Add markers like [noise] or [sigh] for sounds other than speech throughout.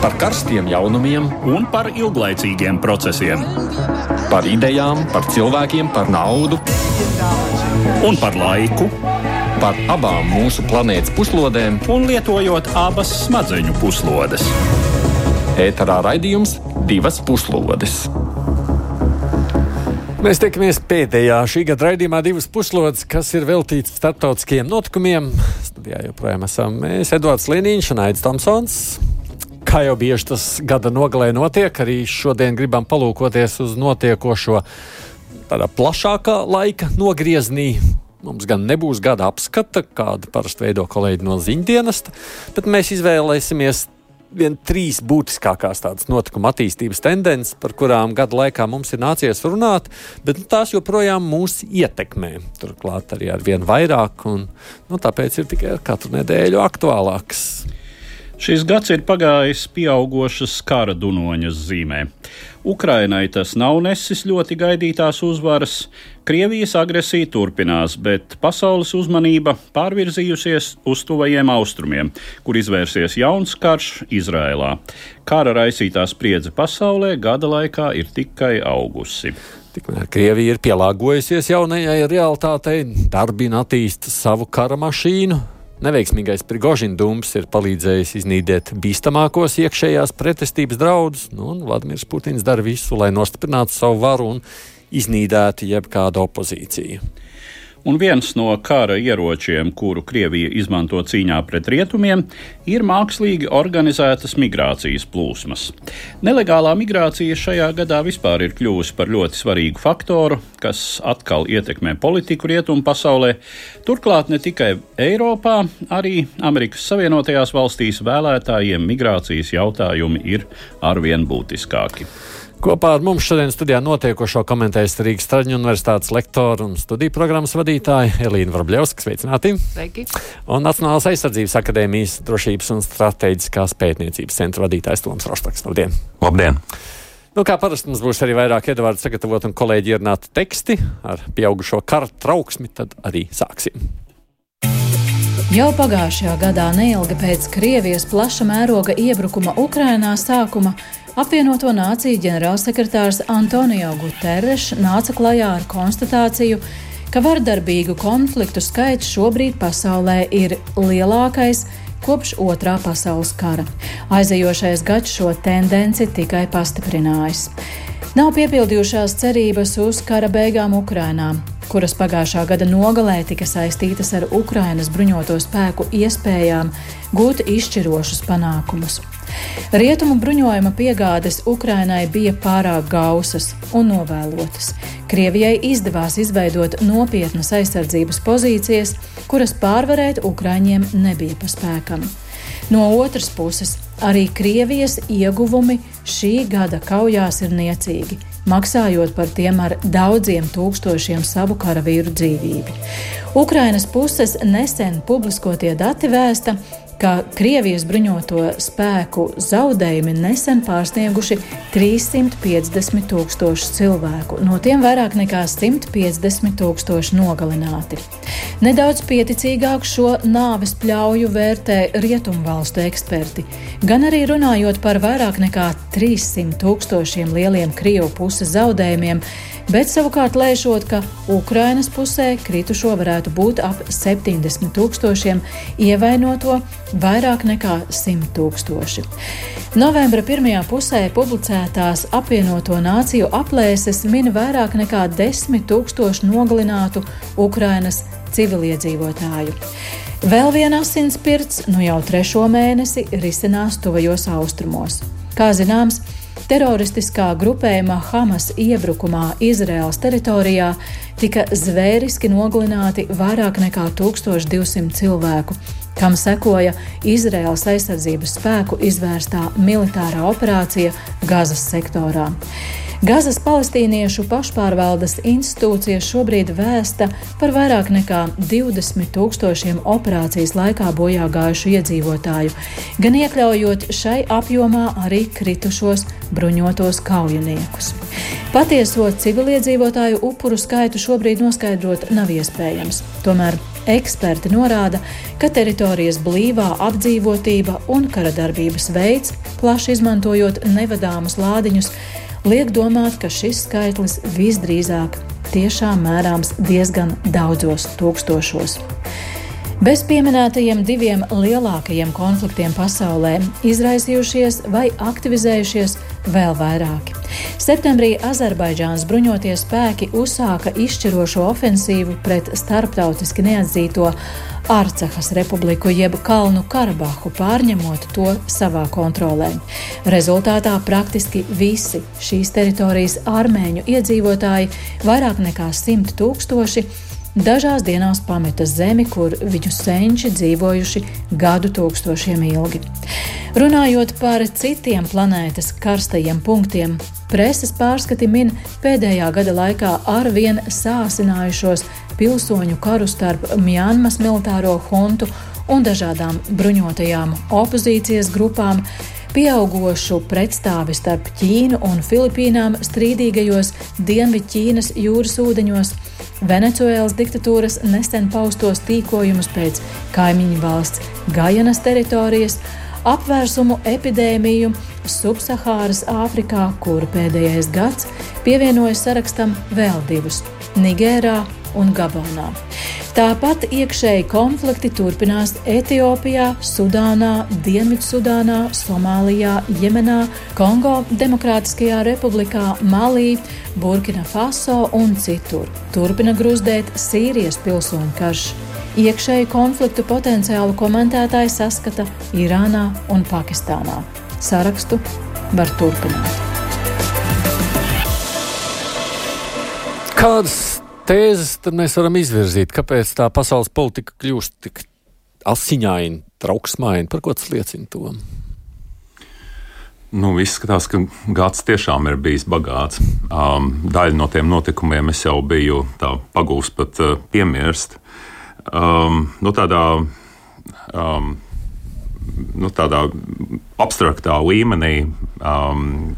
par karstiem jaunumiem un par ilglaicīgiem procesiem. Par idejām, par cilvēkiem, par naudu un par laiku. Par abām mūsu planētas puslodēm, un lietojot abas smadzeņu puslodes. Ēterā raidījums divas puslodes. Mēs tiekamies pēdējā šī gada raidījumā, divas puslodes, kas ir veltīts starptautiskiem notikumiem. Studijā joprojām esam mēs, Edvards Liniņš un Aits Tomsons kā jau bieži tas gada nogalē notiek, arī šodien gribam palūkoties uz notiekošo tādā plašākā laika nogriezienī. Mums gan nebūs gada apskata, kāda parasti veido kolēģi no ziņdienesta, bet mēs izvēlēsimies vien trīs būtiskākās tādas notikuma attīstības tendences, par kurām gada laikā mums ir nācies runāt, bet nu, tās joprojām mūs ietekmē. Turklāt arī ar vien vairāk, un nu, tāpēc ir tikai katru nedēļu aktuālāks. Šis gads ir pagājis pieaugušas kara dunoņas zīmē. Ukrainai tas nav nesis ļoti gaidītās uzvaras, Krievijas agresija turpinās, bet pasaules uzmanība pārvirzījusies uz tuvajiem austrumiem, kur izvērsies jauns karš Izrēlā. Kara raisītā spriedze pasaulē gada laikā ir tikai augusi. Tikmēr Krievija ir pielāgojusies jaunajai realitātei, darbina attīsta savu kara mašīnu, Neveiksmīgais Prigožina dūms ir palīdzējis iznīdēt bīstamākos iekšējās pretestības draudus, nu, un Vladimirs Putins dara visu, lai nostiprinātu savu varu un iznīdētu jebkādu opozīciju. Un viens no kara ieročiem, kuru Krievija izmanto cīņā pret rietumiem, ir mākslīgi organizētas migrācijas plūsmas. Nelegālā migrācija šajā gadā vispār ir kļuvusi par ļoti svarīgu faktoru, kas atkal ietekmē politiku rietumu pasaulē. Turklāt ne tikai Eiropā, arī Amerikas Savienotajās valstīs vēlētājiem migrācijas jautājumi ir arvien būtiskāki. Kopā ar mums šodien studijā notiekošo komentējas Rīgas Traģiņu universitātes lektora un studiju programmas vadītāja Elīna Vrabļevska. Sveicināti! Sveiki! Un Nacionālās aizsardzības akadēmijas drošības un strateģiskās pētniecības centra vadītājs Toms Roštaks. Labdien! Labdien! Nu, kā parasti mums būs arī vairāk iedvārdu sagatavot un kolēģi ierunāt teksti ar pieaugušo kara trauksmi, tad arī sāksim. Jau pagājušajā gadā, neilgi pēc Krievijas plaša mēroga iebrukuma Ukrainā sākuma, Apvienoto Nāciju ģenerālsekretārs Antonio Guterres nāca klajā ar konstatāciju, ka vardarbīgu konfliktu skaits šobrīd pasaulē ir lielākais kopš otrā pasaules kara. Aizejošais gads šo tendenci tikai pastiprinājis. Nav piepildījušās cerības uz kara beigām Ukrainā kuras pagājušā gada nogalē tika saistītas ar Ukrainas bruņoto spēku iespējām gūt izšķirošus panākumus. Rietumu bruņojuma piegādes Ukrainai bija pārāk gausas un novēlotas. Krievijai izdevās izveidot nopietnas aizsardzības pozīcijas, kuras pārvarēt Ukraiņiem nebija pa spēkam. No otras puses, arī Krievijas ieguvumi šī gada kaujās ir niecīgi maksājot par tiem ar daudziem tūkstošiem savu karavīru dzīvību. Ukrainas puses nesen publiskotie dati vēsta, ka Krievijas bruņoto spēku zaudējumi nesen pārsnieguši 350 tūkstošus cilvēku, no tiem vairāk nekā 150 tūkstoši nogalināti. Nedaudz pieticīgāk šo nāves pļauju vērtē rietumvalstu eksperti, gan arī runājot par vairāk nekā 300 tūkstošiem lieliem Krievu puses zaudējumiem bet savukārt lēšot, ka Ukrainas pusē kritušo varētu būt ap 70 tūkstošiem, ievainoto vairāk nekā 100 tūkstoši. Novembra pirmajā pusē publicētās apvienoto nāciju aplēses min vairāk nekā 10 tūkstošu nogalinātu Ukrainas civiliedzīvotāju. Vēl viena asinspirts nu jau trešo mēnesi risinās tuvajos austrumos. Kā zināms, Teroristiskā grupējuma Hamas iebrukumā Izraēlas teritorijā tika zvēriski nogalināti vairāk nekā 1200 cilvēku, kam sekoja Izraēlas aizsardzības spēku izvērstā militārā operācija Gazas sektorā. Gazas palestīniešu pašpārvaldes institūcija šobrīd vēsta par vairāk nekā 20 tūkstošiem operācijas laikā bojā gājušu iedzīvotāju, gan iekļaujot šai apjomā arī kritušos bruņotos kaujiniekus. Patieso civiliedzīvotāju upuru skaitu šobrīd noskaidrot nav iespējams. Tomēr Eksperti norāda, ka teritorijas blīvā apdzīvotība un kara darbības veids, plaši izmantojot nevadāmus lādiņus, liek domāt, ka šis skaitlis visdrīzāk tiešām mērāms diezgan daudzos tūkstošos. Bez pieminētajiem diviem lielākajiem konfliktiem pasaulē izraisījušies vai aktivizējušies vēl vairāki. Septembrī Azerbaidžānas bruņotie spēki uzsāka izšķirošo ofensīvu pret starptautiski neatzīto Arcahas republiku jeb Kalnu Karabahu, pārņemot to savā kontrolē. Rezultātā praktiski visi šīs teritorijas armēņu iedzīvotāji, vairāk nekā simt tūkstoši, dažās dienās pameta zemi, kur viņu senči dzīvojuši gadu tūkstošiem ilgi. Runājot par citiem planētas karstajiem punktiem, preses pārskati min pēdējā gada laikā arvien sāsinājušos pilsoņu karu starp Mjanmas militāro huntu un dažādām bruņotajām opozīcijas grupām, pieaugušu pretstāvi starp Ķīnu un Filipīnām strīdīgajos Dienvidķīnas jūras ūdeņos, Venecuēlas diktatūras nesen paustos tīkojumus pēc kaimiņu valsts Gajanas teritorijas, apvērsumu epidēmiju Subsahāras Āfrikā, kura pēdējais gads pievienojas sarakstam vēl divus - Nigērā un Gabonā. Tāpat iekšēji konflikti turpinās Etiopijā, Sudānā, Dienvidsudānā, Somālijā, Jemenā, Kongo, Demokrātiskajā republikā, Malī, Burkina Faso un citur. Turpina grūzdēt Sīrijas pilsoņu karš. Iekšēju konfliktu potenciālu komentētāji saskata Irānā un Pakistānā. Sarakstu var turpināt. Kādas tēzes tad mēs varam izvirzīt? Kāpēc tā pasaules politika kļūst tik asiņaina, trauksmaina? Par ko tas liecina to? Nu, izskatās, ka gads tiešām ir bijis bagāts. Um, daļu no tiem notikumiem es jau biju pagūst pat uh, piemirst um, nu, tādā, um, nu, tādā abstraktā līmenī um,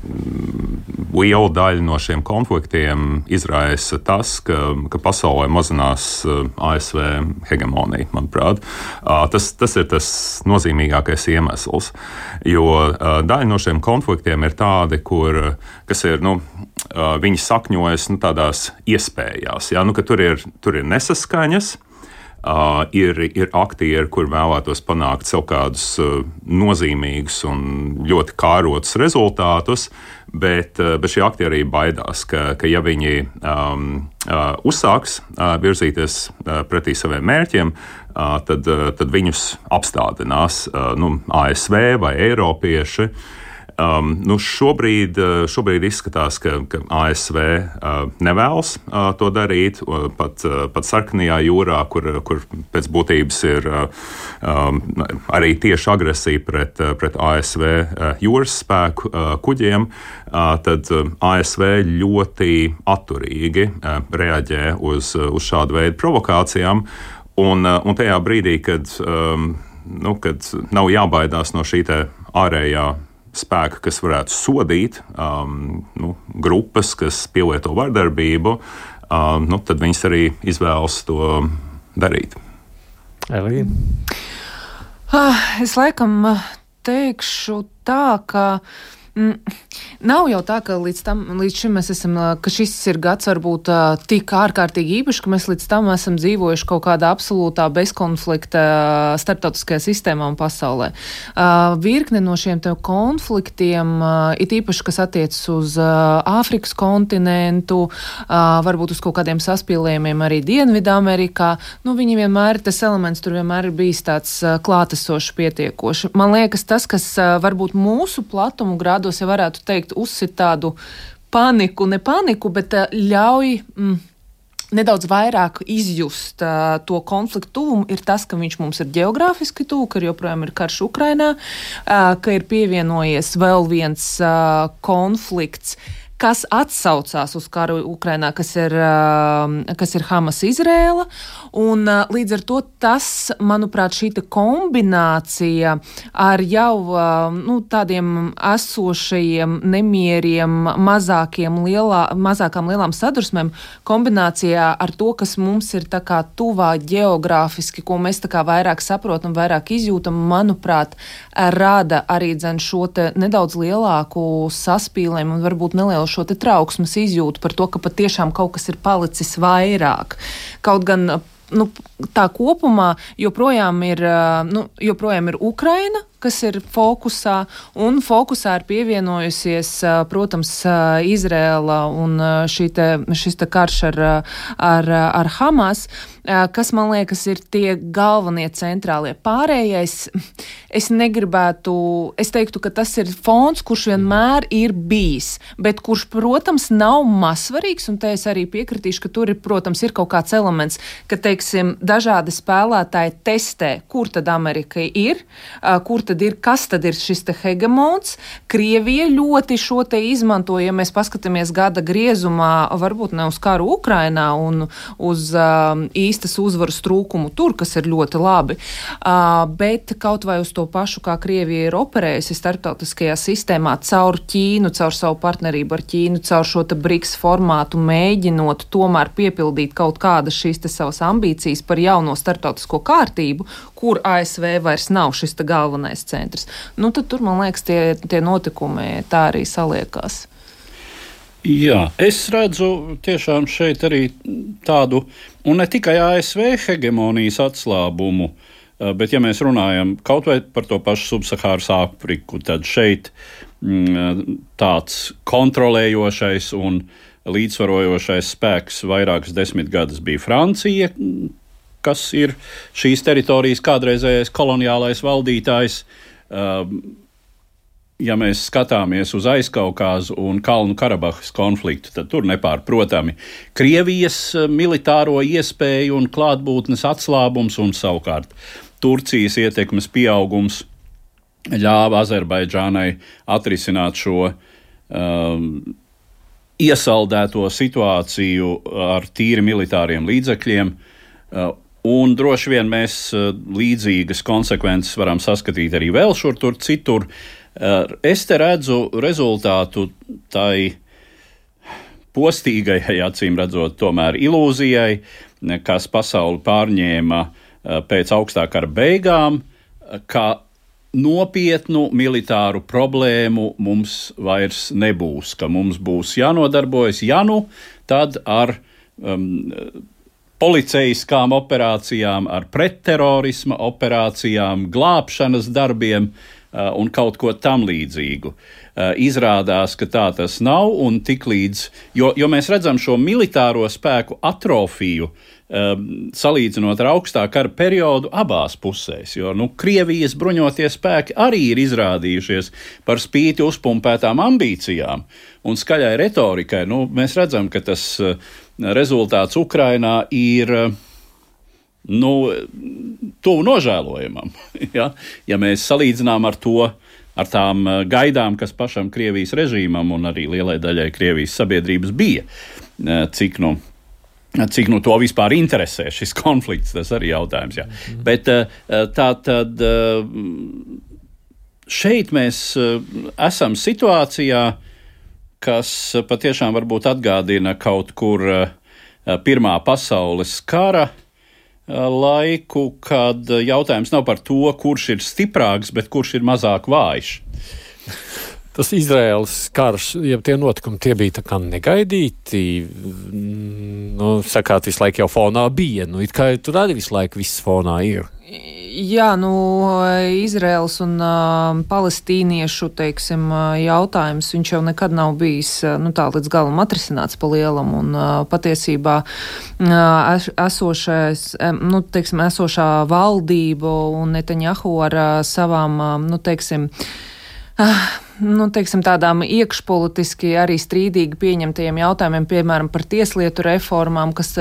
liela daļa no šiem konfliktiem izraisa tas, ka, ka pasaulē mazinās uh, ASV hegemonija, manuprāt. Uh, tas, tas ir tas nozīmīgākais iemesls, jo uh, daļa no šiem konfliktiem ir tādi, kur, kas ir, nu, uh, viņi sakņojas nu, tādās iespējās, ja, nu, ka tur ir, tur ir nesaskaņas. Uh, ir, ir aktieri, kur vēlētos panākt sev kādus uh, nozīmīgus un ļoti kārotus rezultātus, bet, uh, bet šie aktieri arī baidās, ka, ka ja viņi um, uh, uzsāks uh, virzīties uh, pretī saviem mērķiem, uh, tad, uh, tad viņus apstādinās uh, nu, ASV vai Eiropieši. Uh, Um, nu šobrīd, uh, šobrīd izskatās, ka, ka ASV uh, nevēlas uh, to darīt. Uh, pat, uh, pat sarkanajā jūrā, kur, kur pēc būtības ir uh, um, arī tieši agresija pret, uh, pret ASV uh, jūras spēku uh, kuģiem, uh, tad uh, ASV ļoti atturīgi uh, reaģē uz, uh, uz šādu veidu provokācijām. Un, uh, un tajā brīdī, kad, um, nu, kad nav jābaidās no šī ārējā spēka, kas varētu sodīt um, nu, grupas, kas pielieto vardarbību, um, nu, tad viņas arī izvēlas to darīt. Elīna? Ah, es laikam teikšu tā, ka. Mm, Nav jau tā, ka līdz, tam, līdz šim mēs esam, ka šis ir gads varbūt tik ārkārtīgi īpašs, ka mēs līdz tam esam dzīvojuši kaut kādā absolūtā bezkonflikta starptautiskajā sistēmā un pasaulē. Virkne no šiem konfliktiem, it īpaši, kas attiecas uz Āfrikas kontinentu, varbūt uz kaut kādiem saspīlējumiem arī Dienvidamerikā, nu, viņi vienmēr, tas elements tur vienmēr ir bijis tāds klātesošs pietiekoši. Man liekas, tas, kas varbūt mūsu platumu grādos jau varētu teikt, uzsit tādu paniku, ne paniku, bet eh, ļauj. Mm, nedaudz vairāk izjust uh, to konfliktu tuvumu, ir tas, ka viņš mums ir geogrāfiski tuvu, ka joprojām ir karš Ukrainā, uh, ka ir pievienojies vēl viens uh, konflikts, kas atsaucās uz karu Ukrainā, kas ir, kas ir Hamas Izrēla. Un, līdz ar to tas, manuprāt, šī kombinācija ar jau nu, tādiem esošajiem nemieriem, mazākiem lielā, mazākām lielām sadursmēm, kombinācijā ar to, kas mums ir tuvā geogrāfiski, ko mēs vairāk saprotam, vairāk izjūtam, manuprāt, rada arī dzen šo nedaudz lielāku saspīlējumu un varbūt nelielu šo trauksmes izjūtu par to, ka patiešām kaut kas ir palicis vairāk. Kaut gan nu, tā kopumā joprojām ir, nu, joprojām ir Ukraina, kas ir fokusā, un fokusā ir pievienojusies, protams, Izrēla un te, šis te karš ar, ar, ar Hamas, kas man liekas ir tie galvenie centrālie. Pārējais, es negribētu, es teiktu, ka tas ir fons, kurš vienmēr ir bijis, bet kurš, protams, nav mazsvarīgs, un te es arī piekritīšu, ka tur ir, protams, ir kaut kāds elements, ka, teiksim, dažādi spēlētāji testē, kur tad Amerika ir, kur tad tad ir, kas tad ir šis te hegemons. Krievija ļoti šo te izmanto, ja mēs paskatāmies gada griezumā, varbūt ne uz karu Ukrainā un uz uh, īstas uzvaras trūkumu tur, kas ir ļoti labi, uh, bet kaut vai uz to pašu, kā Krievija ir operējusi starptautiskajā sistēmā caur Ķīnu, caur savu partnerību ar Ķīnu, caur šo te BRICS formātu, mēģinot tomēr piepildīt kaut kādas šīs te savas ambīcijas par jauno starptautisko kārtību, kur ASV vairs nav šis galvenais centrs. Nu, tad tur, man liekas, tie, tie notikumi tā arī saliekās. Jā, es redzu tiešām šeit arī tādu, un ne tikai ASV hegemonijas atslābumu, eh, bet, ja mēs runājam kaut vai par to pašu subsahāras Āfriku, tad šeit mm, tāds kontrolējošais un līdzsvarojošais spēks vairākas desmitgades bija Francija, kas ir šīs teritorijas kādreizējais koloniālais valdītājs. Um, ja mēs skatāmies uz aizkaukāzu un Kalnu Karabahas konfliktu, tad tur nepārprotami Krievijas uh, militāro iespēju un klātbūtnes atslābums un savukārt Turcijas ietekmes pieaugums ļāva Azerbaidžānai atrisināt šo um, iesaldēto situāciju ar tīri militāriem līdzekļiem. Uh, Un droši vien mēs eh, līdzīgas konsekvences varam saskatīt arī vēl šur tur citur. Eh, es te redzu rezultātu tai postīgajai, acīm redzot, tomēr ilūzijai, kas pasauli pārņēma eh, pēc augstākā kara beigām, ka nopietnu militāru problēmu mums vairs nebūs, ka mums būs jānodarbojas, ja nu tad ar um, policeiskām operācijām, ar pretterorisma operācijām, glābšanas darbiem uh, un kaut ko tam līdzīgu. Uh, izrādās, ka tā tas nav, un tiklīdz, jo, jo mēs redzam šo militāro spēku atrofiju, um, salīdzinot ar augstā kara periodu abās pusēs. Jo nu, Krievijas bruņotie spēki arī ir izrādījušies par spīti uzpumpētām ambīcijām un skaļai retorikai. Nu, mēs redzam, ka tas uh, rezultāts Ukrainā ir nu, tuvu nožēlojamam. [laughs] ja? ja mēs salīdzinām ar to, ar tām eh, gaidām, kas pašam Krievijas režīmam un arī lielai daļai Krievijas sabiedrības bija, eh, cik nu. Cik nu to vispār interesē šis [laughs] konflikts, tas arī ir jautājums. Jā. Mm. Bet eh, tā tad šeit mēs esam situācijā, kas patiešām varbūt atgādina kaut kur eh, Pirmā pasaules kara eh, laiku, kad jautājums nav par to, kurš ir stiprāks, bet kurš ir mazāk vājš. Tas Izraels karš, ja tie notikumi tie bija tā kā negaidīti, nu, sakāt, visu laiku jau fonā bija, nu, it kā tur arī visu laiku viss fonā ir. Jā, nu, Izraels un uh, palestīniešu teiksim, jautājums viņš jau nekad nav bijis nu, tā līdz galam atrisināts pa lielam. Un, uh, patiesībā uh, esošais, nu, teiksim, esošā valdība un Netanjahu ar uh, savām, uh, nu, teiksim, uh, nu, teiksim, tādām iekšpolitiski arī strīdīgi pieņemtajiem jautājumiem, piemēram, par tieslietu reformām, kas,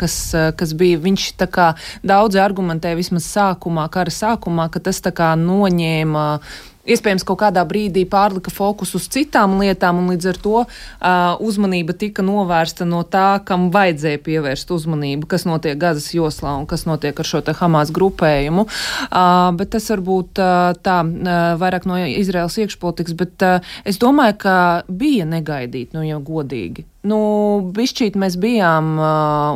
kas, kas bija. Viņš tā kā daudzi argumentē vismaz sākumā, kara sākumā, ka tas tā kā noņēma iespējams kaut kādā brīdī pārlika fokus uz citām lietām, un līdz ar to uh, uzmanība tika novērsta no tā, kam vajadzēja pievērst uzmanību, kas notiek Gazas joslā un kas notiek ar šo Hamas grupējumu. Uh, bet tas varbūt uh, tā uh, vairāk no Izraels iekšpolitikas, bet uh, es domāju, ka bija negaidīt, nu jau godīgi. Nu, bišķīt mēs bijām,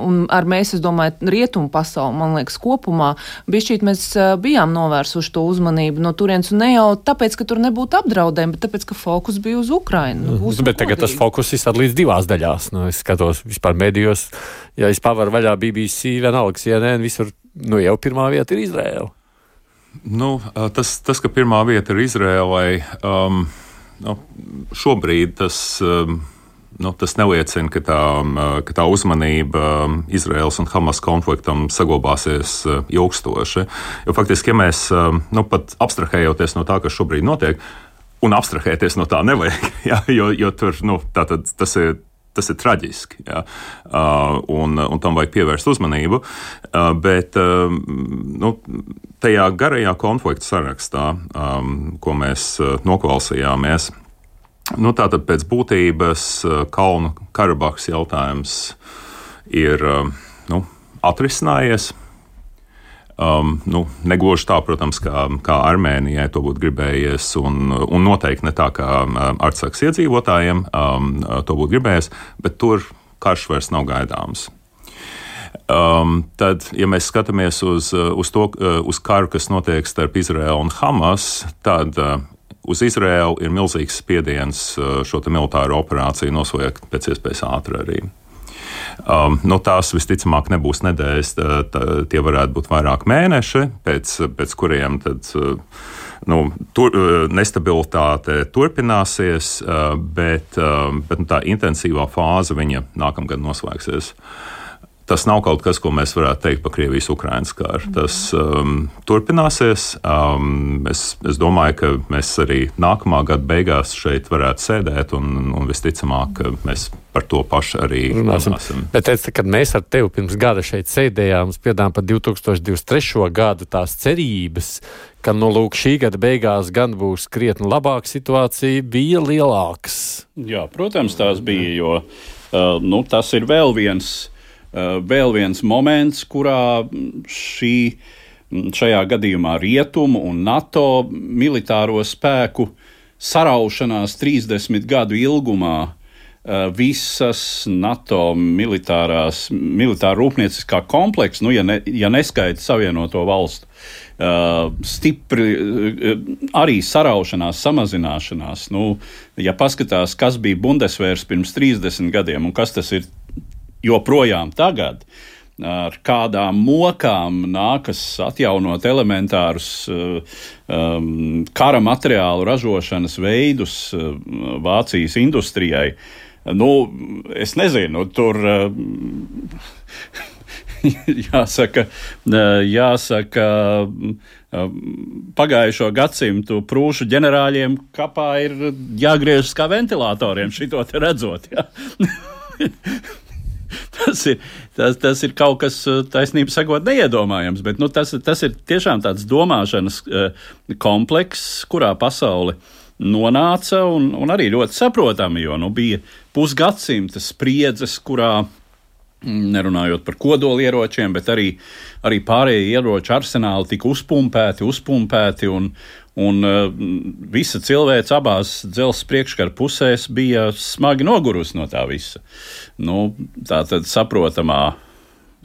un ar mēs, es domāju, rietumu pasauli, man liekas, kopumā, bišķīt mēs bijām novērsuši to uzmanību no turienes, un ne jau tāpēc, ka tur nebūtu apdraudējumi, bet tāpēc, ka fokus bija uz Ukrainu. Nu, bet tagad tas fokus ir sadalīts divās daļās. Nu, es skatos vispār medijos, ja es pavaru vaļā BBC, vienalga, CNN, visur, nu jau pirmā vieta ir Izraela. Nu, tas, tas, ka pirmā vieta ir Izraēlai, um, nu, šobrīd tas. Um, nu, tas neliecina, ka tā, ka tā uzmanība Izraels un Hamas konfliktam saglabāsies ilgstoši. Jo faktiski, ja mēs nu, pat abstrahējoties no tā, kas šobrīd notiek, un abstrahēties no tā nevajag, [laughs] ja, jo, jo tur nu, tātad, tas ir. Tas ir traģiski, ja, un, un tam vajag pievērst uzmanību. Bet nu, tajā garajā konflikta sarakstā, ko mēs noklausījāmies, Nu, Tātad pēc būtības eh, Kalnu Karabahas jautājums ir eh, nu, atrisinājies. Um, nu, negluži tā, protams, kā, kā Armēnijai to būtu gribējies, un, un noteikti ne tā, kā um, Artsaks iedzīvotājiem um, to būtu gribējies, bet tur karš vairs nav gaidāms. Um, tad, ja mēs skatāmies uz, uz to, uz karu, kas notiek starp Izraēlu un Hamas, tad uh, uz Izraēlu ir milzīgs spiediens uh, šo militāro operāciju nosveikt pēc iespējas ātri arī. Um, nu, tās visticamāk nebūs nedēļas, tā, tā, tie varētu būt vairāk mēneši, pēc, pēc kuriem tad, uh, nu, tur, uh, nestabilitāte turpināsies, bet, bet nu, tā intensīvā fāze viņa nākamgad noslēgsies. Uh, Tas nav kaut kas, ko mēs varētu teikt par Krievijas-Ukrainas karu. Mhm. Tas um, turpināsies. Um, es, es domāju, ka mēs arī nākamā gada beigās šeit varētu sēdēt, un, un visticamāk, mēs par to pašu arī runāsim. runāsim. Bet, es, kad mēs ar tevi pirms gada šeit sēdējām, spiedām par 2023. gadu tās cerības, ka nu, lūk, šī gada beigās gan būs krietni labāka situācija, bija lielāks. Jā, protams, tās bija, jo uh, nu, tas ir vēl viens vēl viens moments, kurā šī, šajā gadījumā rietumu un NATO militāro spēku saraušanās 30 gadu ilgumā eh, visas NATO militārās, militāra rūpnieciskā kompleksa, nu, ja, ne, ja neskaita savienoto valstu, uh, stipri uh, arī saraušanās, samazināšanās. Nu, ja paskatās, kas bija Bundesvērs pirms 30 gadiem un kas tas ir joprojām tagad. Ar kādām mokām nākas atjaunot elementārus um, kara materiālu ražošanas veidus uh, Vācijas industrijai. Nu, es nezinu, tur uh, [laughs] jāsaka, jāsaka pagājušo gadsimtu prūšu ģenerāļiem kapā ir jāgriežas kā ventilatoriem, šito redzot. Ja? [laughs] [laughs] tas, ir, tas, tas ir kaut kas, eh, taisnība sakot, neiedomājams. Bet nu, tas, tas ir tiešām tāds domāšanas uh, komplekss, kurā pasaule nonāca un, un arī ļoti saprotami, jo nu, bija pusgadsimta spriedzes, kurā. Nerunājot par kodolieročiem, bet arī, arī pārējie ieroču arsenāli tika uzpumpēti, uzpumpēti, un, Un uh, visa cilvēce abās dzelzceļa priekškara pusēs bija smagi nogurusi no tā visa. Nu, tā tad saprotamā,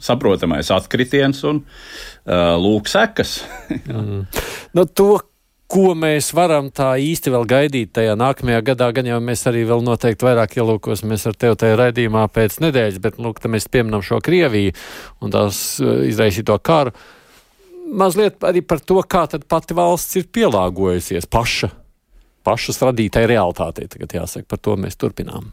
saprotamais atkritiens un uh, lūk sekas. mm. [laughs] nu, to, ko mēs varam tā īsti vēl gaidīt tajā nākamajā gadā, gan jau mēs arī vēl noteikti vairāk ielūkosimies ar tevi tajā raidījumā pēc nedēļas, bet, lūk, mēs pieminam šo Krieviju un tās uh, izraisīto karu. Mazliet arī par to, kā pati valsts ir pielāgojusies paša, pašas radītai realitātei. Tagad jāsaka, par to mēs turpinām.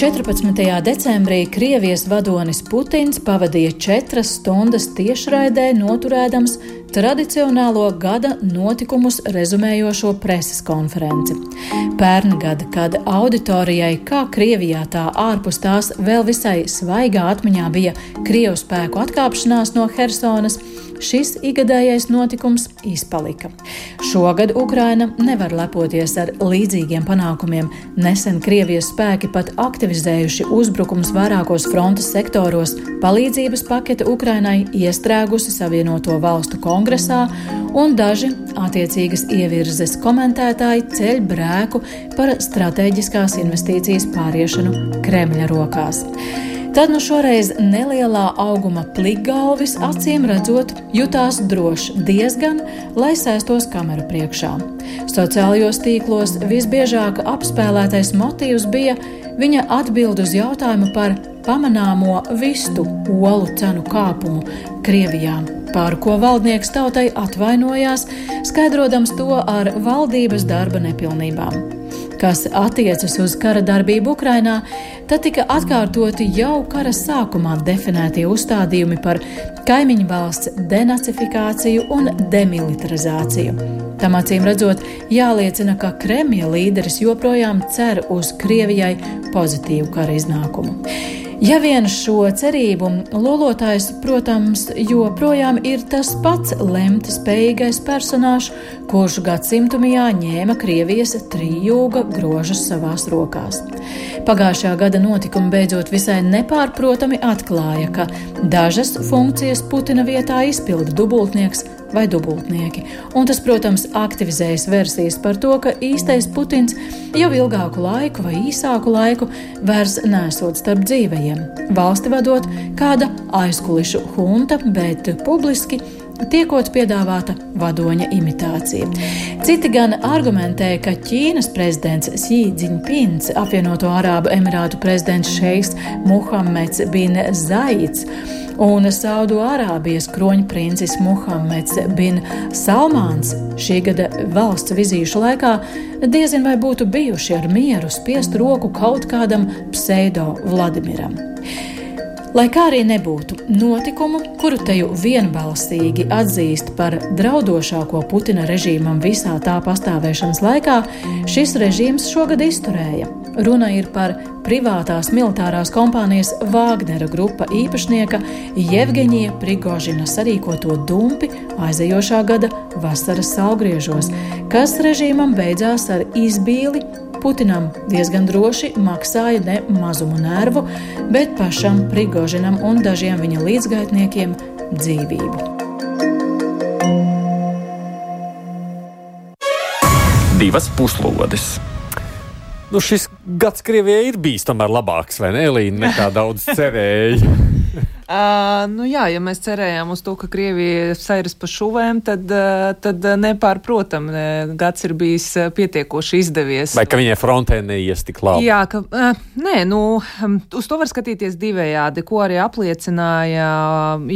14. decembrī Krievijas vadonis Putins pavadīja četras stundas tiešraidē, noturēdams tradicionālo gada notikumus rezumējošo preses konferenci. Pērn gada, kad auditorijai, kā Krievijā, tā ārpus tās vēl visai svaigā atmiņā bija Krievu spēku atkāpšanās no Helsonas, šis igadējais notikums izpalika. Šogad Ukraina nevar lepoties ar līdzīgiem panākumiem. Nesen Krievijas spēki pat aktivizējuši uzbrukums vairākos frontes sektoros. Palīdzības pakete Ukrainai iestrēgusi Savienoto valstu kongresā, un daži attiecīgas ievirzes komentētāji ceļ brēku par strateģiskās investīcijas pāriešanu Kremļa rokās. Tad nu šoreiz nelielā auguma plikgalvis acīm redzot jutās droši diezgan, lai sēstos kameru priekšā. Sociālajos tīklos visbiežāk apspēlētais motīvs bija viņa atbild uz jautājumu par pamanāmo vistu olu cenu kāpumu Krievijā, par ko valdnieks tautai atvainojās, skaidrojams to ar valdības darba nepilnībām kas attiecas uz kara darbību Ukrainā, tad tika atkārtoti jau kara sākumā definētie uzstādījumi par kaimiņu valsts denacifikāciju un demilitarizāciju. Tam acīm redzot, jāliecina, ka Kremļa līderis joprojām cer uz Krievijai pozitīvu kara iznākumu. Ja vien šo cerību lolotājs, protams, joprojām ir tas pats lemt spējīgais personāžs, kurš gadsimtumijā ņēma Krievijas trijūga grožus savās rokās. Pagājušā gada notikumi beidzot visai nepārprotami atklāja, ka dažas funkcijas Putina vietā izpilda dubultnieks vai dubultnieki. Un tas, protams, aktivizējas versijas par to, ka īstais Putins jau ilgāku laiku vai īsāku laiku vairs nesot starp dzīvajiem. Valsti vadot kāda aizkulišu hunta, bet publiski tiekot piedāvāta vadoņa imitācija. Citi gan argumentē, ka Ķīnas prezidents Xi Jinpings, apvienoto Arābu Emirātu prezidents Šeiks Muhameds bin Zaits un Saudu Arābijas kroņprincis Muhameds bin Salmāns šī gada valsts vizīšu laikā diezin vai būtu bijuši ar mieru spiest roku kaut kādam pseido Vladimiram. Lai kā arī nebūtu, notikumu, kuru te jau vienbalsīgi atzīst par draudošāko Putina režīmam visā tā pastāvēšanas laikā, šis režīms šogad izturēja. Runa ir par privātās militārās kompānijas Vāgnera grupa īpašnieka Jevgeņija Prigožina sarīkoto dumpi aizejošā gada vasaras salgriežos, kas režīmam beidzās ar izbīli. Putinam diezgan droši maksāja ne mazumu nervu, bet pašam Prigožinam un dažiem viņa līdzgaitniekiem dzīvību. Divas puslodes! Nu, šis gads Krievijai ir bijis tomēr labāks, vai ne, Elīna, nekā daudz cerēja. [laughs] Uh, nu jā, ja mēs cerējām uz to, ka Krievija sairas pa šuvēm, tad, uh, tad nepārprotam, gads ir bijis pietiekoši izdevies. Vai ka viņai frontē neies tik labi? Jā, ka, uh, nē, nu, uz to var skatīties divējādi, ko arī apliecināja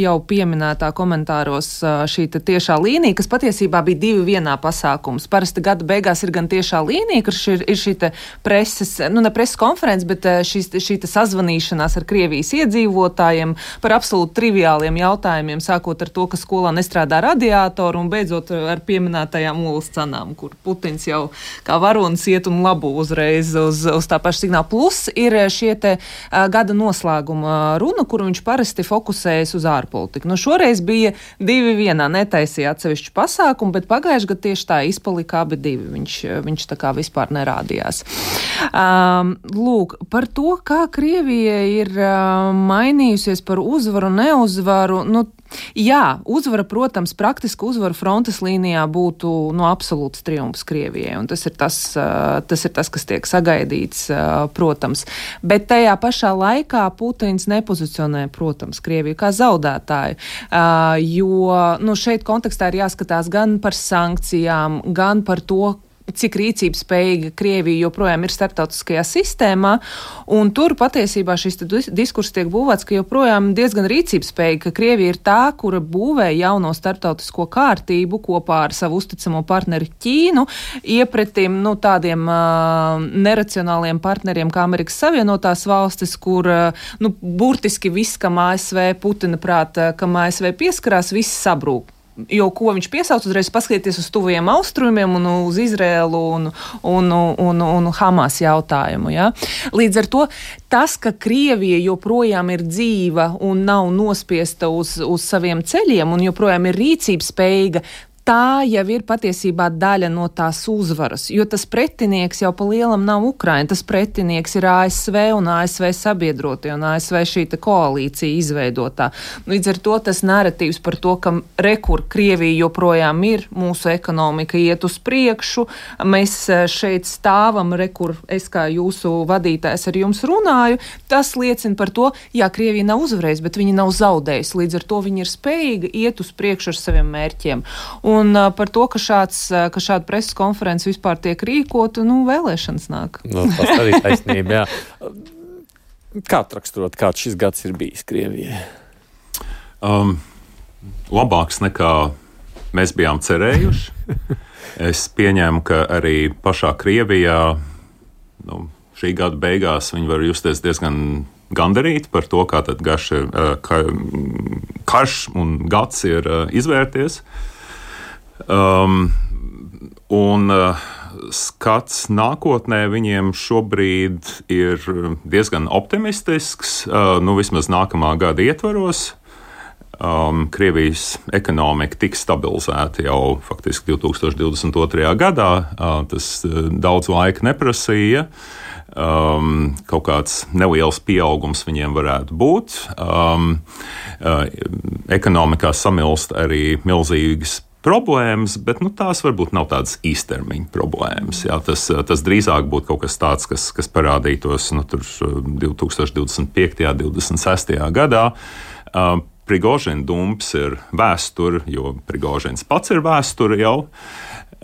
jau pieminētā komentāros šī tiešā līnija, kas patiesībā bija divi vienā pasākums. Parasti gada beigās ir gan tiešā līnija, kur ir, ir šī preses, nu ne preses konferences, bet šī, šī sazvanīšanās ar Krievijas iedzīvotājiem par absolūti triviāliem jautājumiem, sākot ar to, ka skolā nestrādā radiātori un beidzot ar pieminētajām olas cenām, kur Putins jau kā varonis iet un labu uzreiz uz, uz tā paša signāla. Plus ir šie te gada noslēguma runa, kur viņš parasti fokusējas uz ārpolitiku. Nu, šoreiz bija divi vienā, netaisīja atsevišķu pasākumu, bet pagājušajā gadā tieši tā izpalika abi divi. Viņš, viņš tā kā vispār nerādījās. Um, lūk, par to, kā Krievija ir uh, mainījusies par uzmanību uzvaru, neuzvaru. Nu, Jā, uzvara, protams, praktiska uzvara frontes līnijā būtu nu, absolūts triumfs Krievijai. Tas ir tas, tas ir tas, kas tiek sagaidīts, protams. Bet tajā pašā laikā Putins nepozicionē, protams, Krieviju kā zaudētāju. Jo nu, šeit kontekstā ir jāskatās gan par sankcijām, gan par to, cik rīcības spējīga Krievija joprojām ir starptautiskajā sistēmā. Tur patiesībā šis diskurs tiek būvēts, ka joprojām diezgan rīcības spējīga, ka Krievija ir tā, kura būvē jauno starptautisko kārtību kopā ar savu uzticamo partneri Ķīnu, iepretim nu, tādiem uh, neracionāliem partneriem kā Amerikas Savienotās valstis, kur uh, nu, burtiski viss, kam ASV Putina prāta, kam ASV pieskarās, viss sabrūk jo ko viņš piesauc, uzreiz paskatīties uz tuviem austrumiem un uz Izrēlu un, un, un, un Hamas jautājumu. Ja? Līdz ar to tas, ka Krievija joprojām ir dzīva un nav nospiesta uz, uz saviem ceļiem un joprojām ir rīcības spējīga, tā jau ir patiesībā daļa no tās uzvaras, jo tas pretinieks jau pa lielam nav Ukraina, tas pretinieks ir ASV un ASV sabiedrotie un ASV šī koalīcija izveidotā. Līdz ar to tas narratīvs par to, ka rekur Krievija joprojām ir, mūsu ekonomika iet uz priekšu, mēs e, šeit stāvam, rekur es kā jūsu vadītājs ar jums runāju, tas liecina par to, jā, Krievija nav uzvarējusi, bet viņa nav zaudējusi, līdz ar to viņa ir spējīga iet uz priekšu ar saviem mērķiem. Un Un par to, ka, šāds, ka šāda preses konferences vispār tiek rīkota, nu, vēlēšanas nāk. Nu, tas arī taisnība, jā. [laughs] Kā raksturot, kāds šis gads ir bijis Krievijai? Um, labāks nekā mēs bijām cerējuši. [laughs] Es pieņēmu, ka arī pašā Krievijā nu, šī gada beigās viņi var justies diezgan gandarīti par to, kā garš, ka, karš un gads ir izvērties. Uh, Um, un uh, skats nākotnē viņiem šobrīd ir diezgan optimistisks, uh, nu vismaz nākamā gada ietvaros. Um, Krievijas ekonomika tiks stabilizēta jau faktiski 2022. gadā. Uh, tas uh, daudz laika neprasīja. Um, kaut kāds neliels pieaugums viņiem varētu būt. Um, uh, ekonomikā samilst arī milzīgas problēmas, bet nu, tās varbūt nav tādas īstermiņa problēmas. Jā, tas, tas drīzāk būtu kaut kas tāds, kas, kas parādītos nu, 2025. un 2026. gadā. Uh, Prigožina dumps ir vēsture, jo Prigožins pats ir vēsture jau.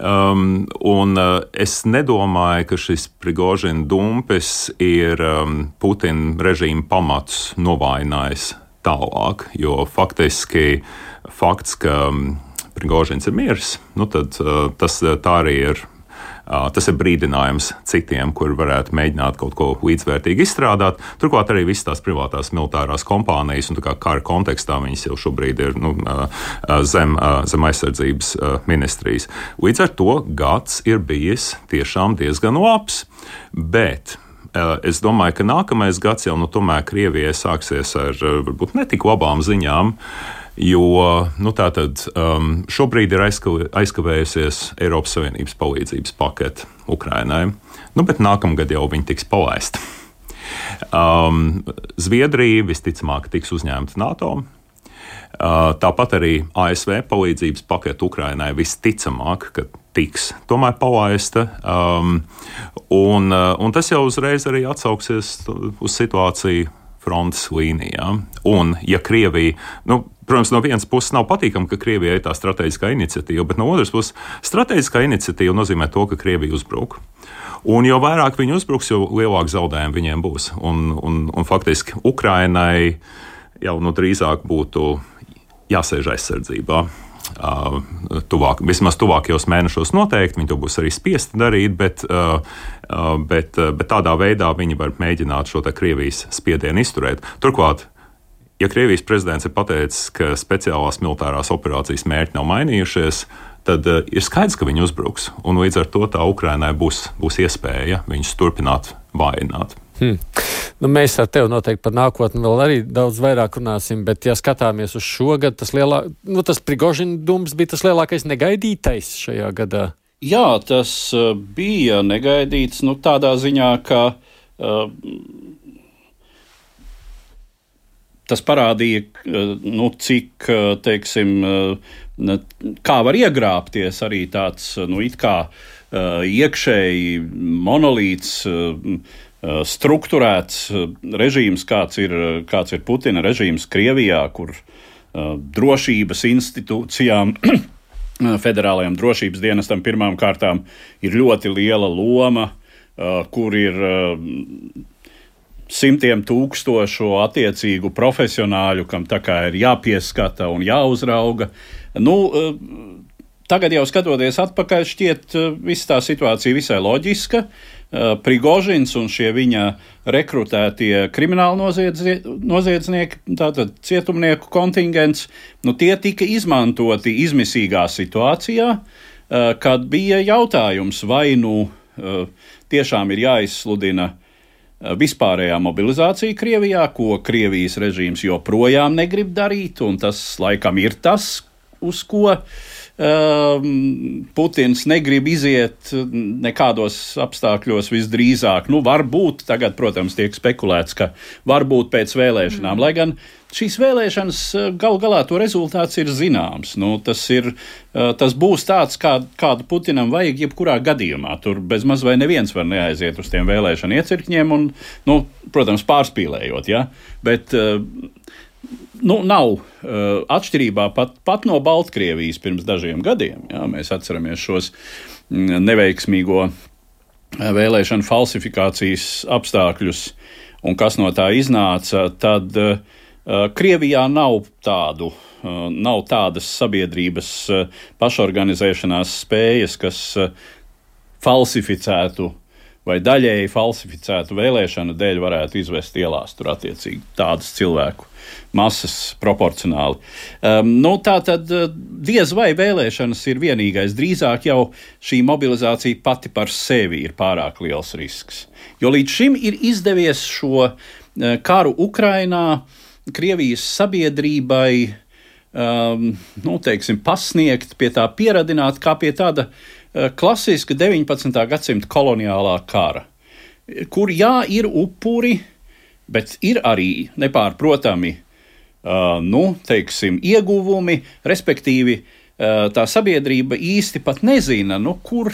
Um, un uh, es nedomāju, ka šis Prigožina dumpis ir um, Putina režīma pamatus novājinājis tālāk, jo faktiski fakts, ka um, Prigožins ir miris, nu tad uh, tas uh, arī ir. Uh, tas ir brīdinājums citiem, kur varētu mēģināt kaut ko līdzvērtīgi izstrādāt. Turklāt arī visas tās privātās militārās kompānijas un kara kontekstā viņas jau šobrīd ir nu, zem, zem aizsardzības ministrijas. Līdz ar to gads ir bijis tiešām diezgan labs. Bet es domāju, ka nākamais gads jau nu, tomēr Krievijai sāksies ar varbūt ne tik labām ziņām. Uh, Jo nu, tātad, um, šobrīd ir aizkavējusies Eiropas Savienības palīdzības pakete Ukrainai, nu, bet nākamgad jau viņi tiks palaista. Um, Zviedrija visticamāk tiks uzņemta NATO. Uh, tāpat arī ASV palīdzības pakete Ukrainai visticamāk, ka tiks tomēr palaista. Um, un, uh, un tas jau uzreiz arī atsauksies uz situāciju frontes līnijā. Un, ja Krievija, nu, Protams, no vienas puses nav patīkami, ka Krievijai ir tā strateģiskā iniciatīva, bet no otras puses strateģiskā iniciatīva nozīmē to, ka Krievija uzbruk. Un jo vairāk viņi uzbruks, jo lielāka zaudējuma viņiem būs. Un, un, un faktiski Ukrainai jau nu, drīzāk būtu jāsēž aizsardzībā. Uh, tuvāk, vismaz tuvākajos mēnešos noteikti viņi to būs arī spiesti darīt, bet, uh, uh, bet, uh, bet tādā veidā viņi var mēģināt šo Krievijas spiedienu izturēt. Turklāt Ja Krievijas prezidents ir pateicis, ka speciālās militārās operācijas mērķi nav mainījušies, tad uh, ir skaidrs, ka viņi uzbruks. Un līdz ar to tā Ukrainai būs, būs iespēja viņus turpināt vājināt. Hmm. Nu, mēs ar tevi noteikti par nākotni vēl arī daudz vairāk runāsim, bet, ja skatāmies uz šo gadu, tas, lielā, nu, tas Prigožina dums bija tas lielākais negaidītais šajā gadā. Jā, tas uh, bija negaidīts nu, tādā ziņā, ka uh, tas parādīja, nu, cik, teiksim, kā var iegrābties arī tāds, nu, it kā iekšēji monolīts, strukturēts režīms, kāds ir, kāds ir Putina režīms Krievijā, kur drošības institūcijām [clears throat] federālajam drošības dienestam pirmām kārtām ir ļoti liela loma, kur ir simtiem tūkstošu attiecīgu profesionāļu, kam tā kā ir jāpieskata un jāuzrauga. Nu, eh, Tagad jau skatoties atpakaļ, šķiet, ka eh, visa tā situācija visai loģiska. Prigožins un šie viņa rekrutētie krimināli noziedznieki, tātad cietumnieku kontingents, nu, tie tika izmantoti izmisīgā situācijā, kad bija jautājums, vai nu tiešām ir jāizsludina vispārējā mobilizācija Krievijā, ko Krievijas režīms joprojām negrib darīt, un tas laikam ir tas, uz ko uh, Putins negrib iziet nekādos apstākļos visdrīzāk. Nu, varbūt tagad, protams, tiek spekulēts, ka varbūt pēc vēlēšanām, mm. lai gan šīs vēlēšanas gal galā to rezultāts ir zināms. Nu, tas, ir, tas būs tāds, kā, kādu Putinam vajag jebkurā gadījumā. Tur bez maz vai neviens var neaiziet uz tiem vēlēšanu iecirkņiem, un, nu, protams, pārspīlējot. Ja? Bet, nu, nav atšķirībā pat, pat no Baltkrievijas pirms dažiem gadiem. Jā, mēs atceramies šos neveiksmīgo vēlēšanu falsifikācijas apstākļus un kas no tā iznāca, tad uh, Krievijā nav tādu. Nav tādas sabiedrības pašorganizēšanās spējas, kas falsificētu vai daļēji falsificētu vēlēšanu dēļ varētu izvest ielās tur attiecīgi tādas cilvēku masas proporcionāli. Um, nu, tā tad diez vai vēlēšanas ir vienīgais. Drīzāk jau šī mobilizācija pati par sevi ir pārāk liels risks. Jo līdz šim ir izdevies šo karu Ukrainā uh, Krievijas sabiedrībai um, nu, teiksim, pasniegt, pie tā pieradināt, kā pie tāda uh, klasiska 19. gadsimta koloniālā kara, kur jā, ir upuri, bet ir arī nepārprotami uh, nu, teiksim, ieguvumi, respektīvi uh, tā sabiedrība īsti pat nezina, nu, kur,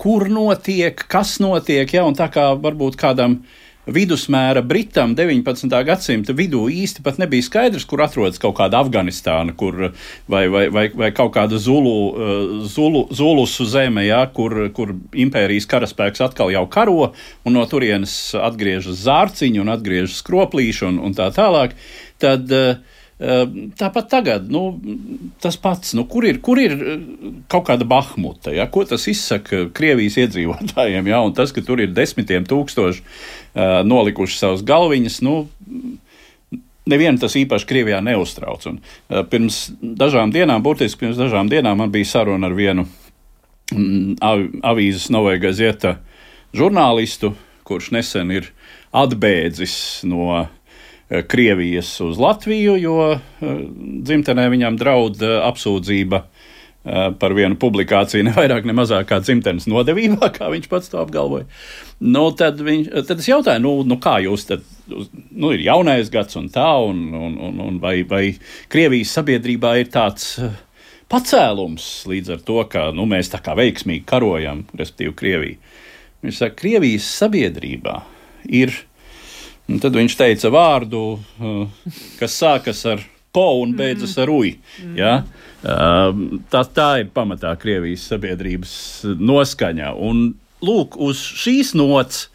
kur notiek, kas notiek, ja, un tā kā varbūt kādam uh, vidusmēra Britam 19. gadsimta vidū īsti pat nebija skaidrs, kur atrodas kaut kāda Afganistāna kur, vai, vai, vai, vai kaut kāda Zulu, eh, Zulu, Zulusu zeme, ja, kur, kur impērijas karaspēks atkal jau karo, un no turienes atgriežas zārciņi un atgriežas skroplīši un, un tā tālāk. Tad, uh, Ehm, tāpat tagad, nu, tas pats, nu, kur, ir, kur ir eh, kaut kāda bahmuta, ja? ko tas izsaka Krievijas iedzīvotājiem, ja? un tas, ka tur ir desmitiem tūkstoši nolikuši savus galviņas, nu, nevienu tas īpaši Krievijā neuztrauc. Un, pirms dažām dienām, burtiski pirms dažām dienām, man bija saruna ar vienu mm, av, avīzes Novēja Gazeta žurnālistu, kurš nesen ir atbēdzis no Krievijas uz Latviju, jo dzimtenē viņam draud apsūdzība par vienu publikāciju, [laughs] ne vairāk, ne mazāk kā dzimtenes nodevībā, kā viņš pats to apgalvoja. Nu, tad, viņš, tad es jautāju, nu, nu kā jūs tad, nu, ir jaunais gads un tā, un, un, un, un vai, vai Krievijas sabiedrībā ir tāds pacēlums līdz ar to, ka nu, mēs tā kā veiksmīgi karojam, respektīvi Krieviju. Viņš saka, Krievijas sabiedrībā ir Un tad viņš teica vārdu, kas sākas ar po un beidzas ar uji. Ja? Uh, tā, tā ir pamatā Krievijas sabiedrības noskaņa. Un lūk, uz šīs nots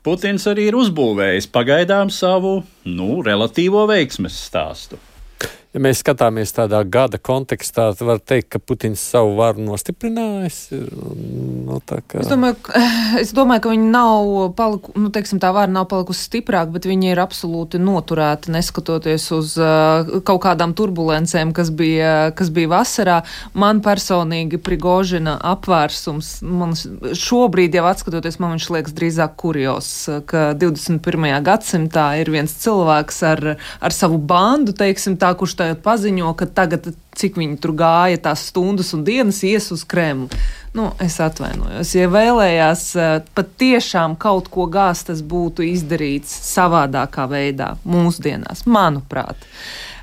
Putins arī ir uzbūvējis pagaidām savu nu, relatīvo veiksmes stāstu ja mēs skatāmies tādā gada kontekstā, tad var teikt, ka Putins savu varu nostiprinājis. Nu, kā... es, domāju, ka, [laughs] es domāju, ka viņi nav palikusi, nu, teiksim, tā vara nav palikusi stiprāka, bet viņi ir absolūti noturēti, neskatoties uz uh, kaut kādām turbulencēm, kas bija, kas bija vasarā. Man personīgi Prigožina apvērsums, man šobrīd jau atskatoties, man viņš liekas drīzāk kurjos, ka 21. gadsimtā ir viens cilvēks ar, ar savu bandu, teiksim tā, kurš tagad paziņo, ka tagad, cik viņi tur gāja, tās stundas un dienas ies uz Kremlu. Nu, es atvainojos. Ja vēlējās eh, patiešām kaut ko gāzt, tas būtu izdarīts savādākā veidā, mūsdienās, manuprāt.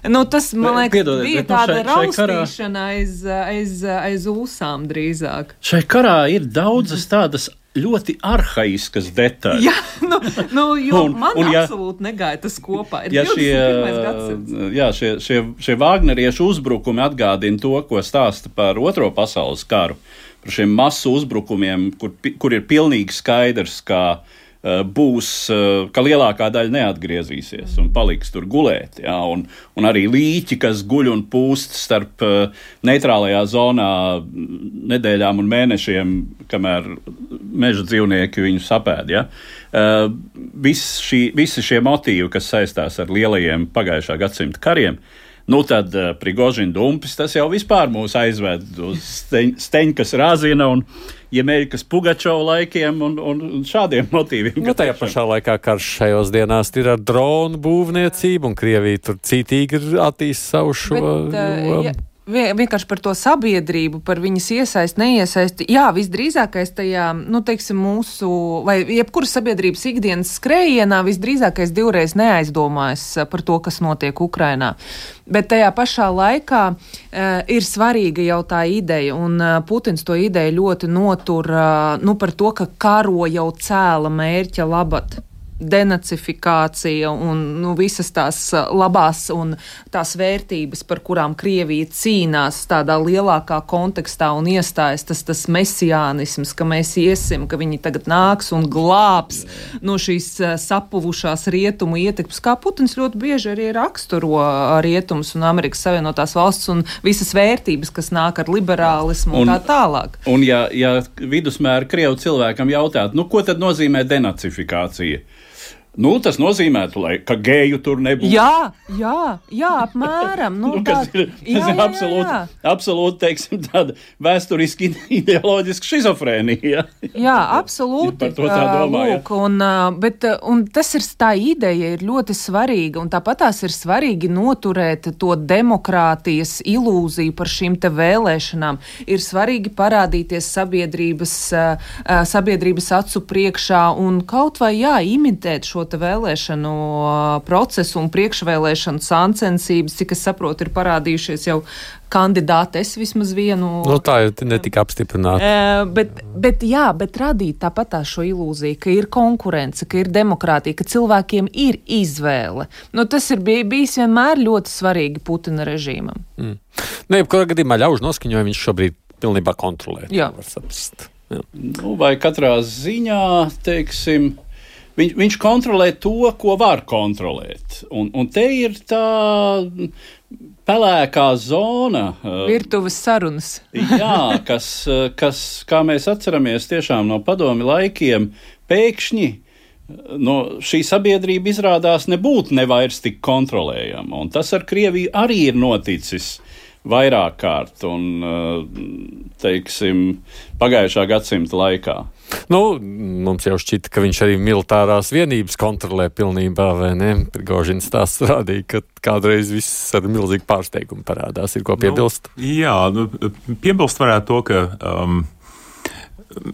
Nu, tas, man liekas, Piedodiet, bija bet, nu, tāda šai, raustīšana aiz, aiz, aiz ūsām drīzāk. Šai karā ir daudzas tādas ļoti arhaiskas detaļas. Jā, nu, nu, jo un, man un, ja, absolūti negāja tas kopā. Ir ja šie, jā, šie, šie, šie Vāgneriešu uzbrukumi atgādina to, ko stāsta par Otro pasaules karu, par šiem masu uzbrukumiem, kur, kur ir pilnīgi skaidrs, ka uh, būs, uh, ka lielākā daļa neatgriezīsies un paliks tur gulēt. Jā, un, un arī līķi, kas guļ un pūst starp uh, neitrālajā zonā nedēļām un mēnešiem, kamēr meža dzīvnieki viņus apēd. Ja? Uh, vis šī, visi šie motīvi, kas saistās ar lielajiem pagājušā gadsimta kariem, Nu, tad uh, Prigožina dumpis tas jau vispār mūs aizved uz steņ, Steņkas rāzina un Jemeļkas Pugačova laikiem un, un, un šādiem motīviem. Nu, tajā pašā laikā karš šajos dienās ir ar dronu būvniecību, un Krievija tur cītīgi ir attīstījusi savu šo. Bet, uh, ja vienkārši par to sabiedrību, par viņas iesaisti, neiesaisti. Jā, visdrīzākais tajā, nu, teiksim, mūsu, vai jebkuras sabiedrības ikdienas skrējienā, visdrīzākais divreiz neaizdomājas par to, kas notiek Ukrainā. Bet tajā pašā laikā uh, ir svarīga jau tā ideja, un uh, Putins to ideju ļoti notur uh, nu, par to, ka karo jau cēla mērķa labad denacifikācija un nu, visas tās uh, labās un tās vērtības, par kurām Krievija cīnās tādā lielākā kontekstā un iestājas tas, tas mesijānisms, ka mēs iesim, ka viņi tagad nāks un glābs no šīs uh, sapuvušās rietumu ietekmes, kā Putins ļoti bieži arī raksturo uh, rietumus un Amerikas Savienotās valsts un visas vērtības, kas nāk ar liberālismu un, un tā tālāk. Un ja, ja vidusmēra Krievu cilvēkam jautāt, nu ko tad nozīmē denacifikācija? Nu, tas nozīmētu, lai, ka geju tur nebūtu. Jā, jā, jā apmēram. Nu, [laughs] nu, tas ir, jā, ir absolūti, jā, jā. absolūti teiksim, tāda vēsturiski [laughs] ideoloģiska šizofrēnija. Jā, absolūti. par to tā domā. Lūk, un, bet, un tas ir tā ideja, ir ļoti svarīga. Tāpat tās ir svarīgi noturēt to demokrātijas ilūziju par šīm vēlēšanām. Ir svarīgi parādīties sabiedrības, sabiedrības acu priekšā un kaut vai jā, imitēt šo vēlēšanu procesu un priekšvēlēšanu sāncensības, cik es saprotu, ir parādījušies jau kandidāti. Es vismaz vienu. Nu, tā jau netika apstiprināta. E, bet, bet, jā, bet radīt tāpat tā šo ilūziju, ka ir konkurence, ka ir demokrātija, ka cilvēkiem ir izvēle. Nu, tas ir bij, bijis vienmēr ļoti svarīgi Putina režīmam. Mm. Nu, jebkurā gadījumā ļaužu noskaņojumu viņš šobrīd pilnībā kontrolē. Jā. Jā. Nu, vai katrā ziņā, teiksim, Viņ, viņš kontrolē to, ko var kontrolēt. Un, un te ir tā pelēkā zona. Uh, Virtuves sarunas. [laughs] jā, kas, uh, kas, kā mēs atceramies tiešām no padomi laikiem, pēkšņi uh, no šī sabiedrība izrādās nebūt nevairs tik kontrolējama. Un tas ar Krieviju arī ir noticis vairāk kārt un, teiksim, pagājušā gadsimta laikā. Nu, mums jau šķita, ka viņš arī militārās vienības kontrolē pilnībā, vai ne? Prigožins tās rādīja, ka kādreiz viss ar milzīgu pārsteigumu parādās. Ir ko nu, piebilst? Nu, jā, nu, piebilst varētu to, ka. Um,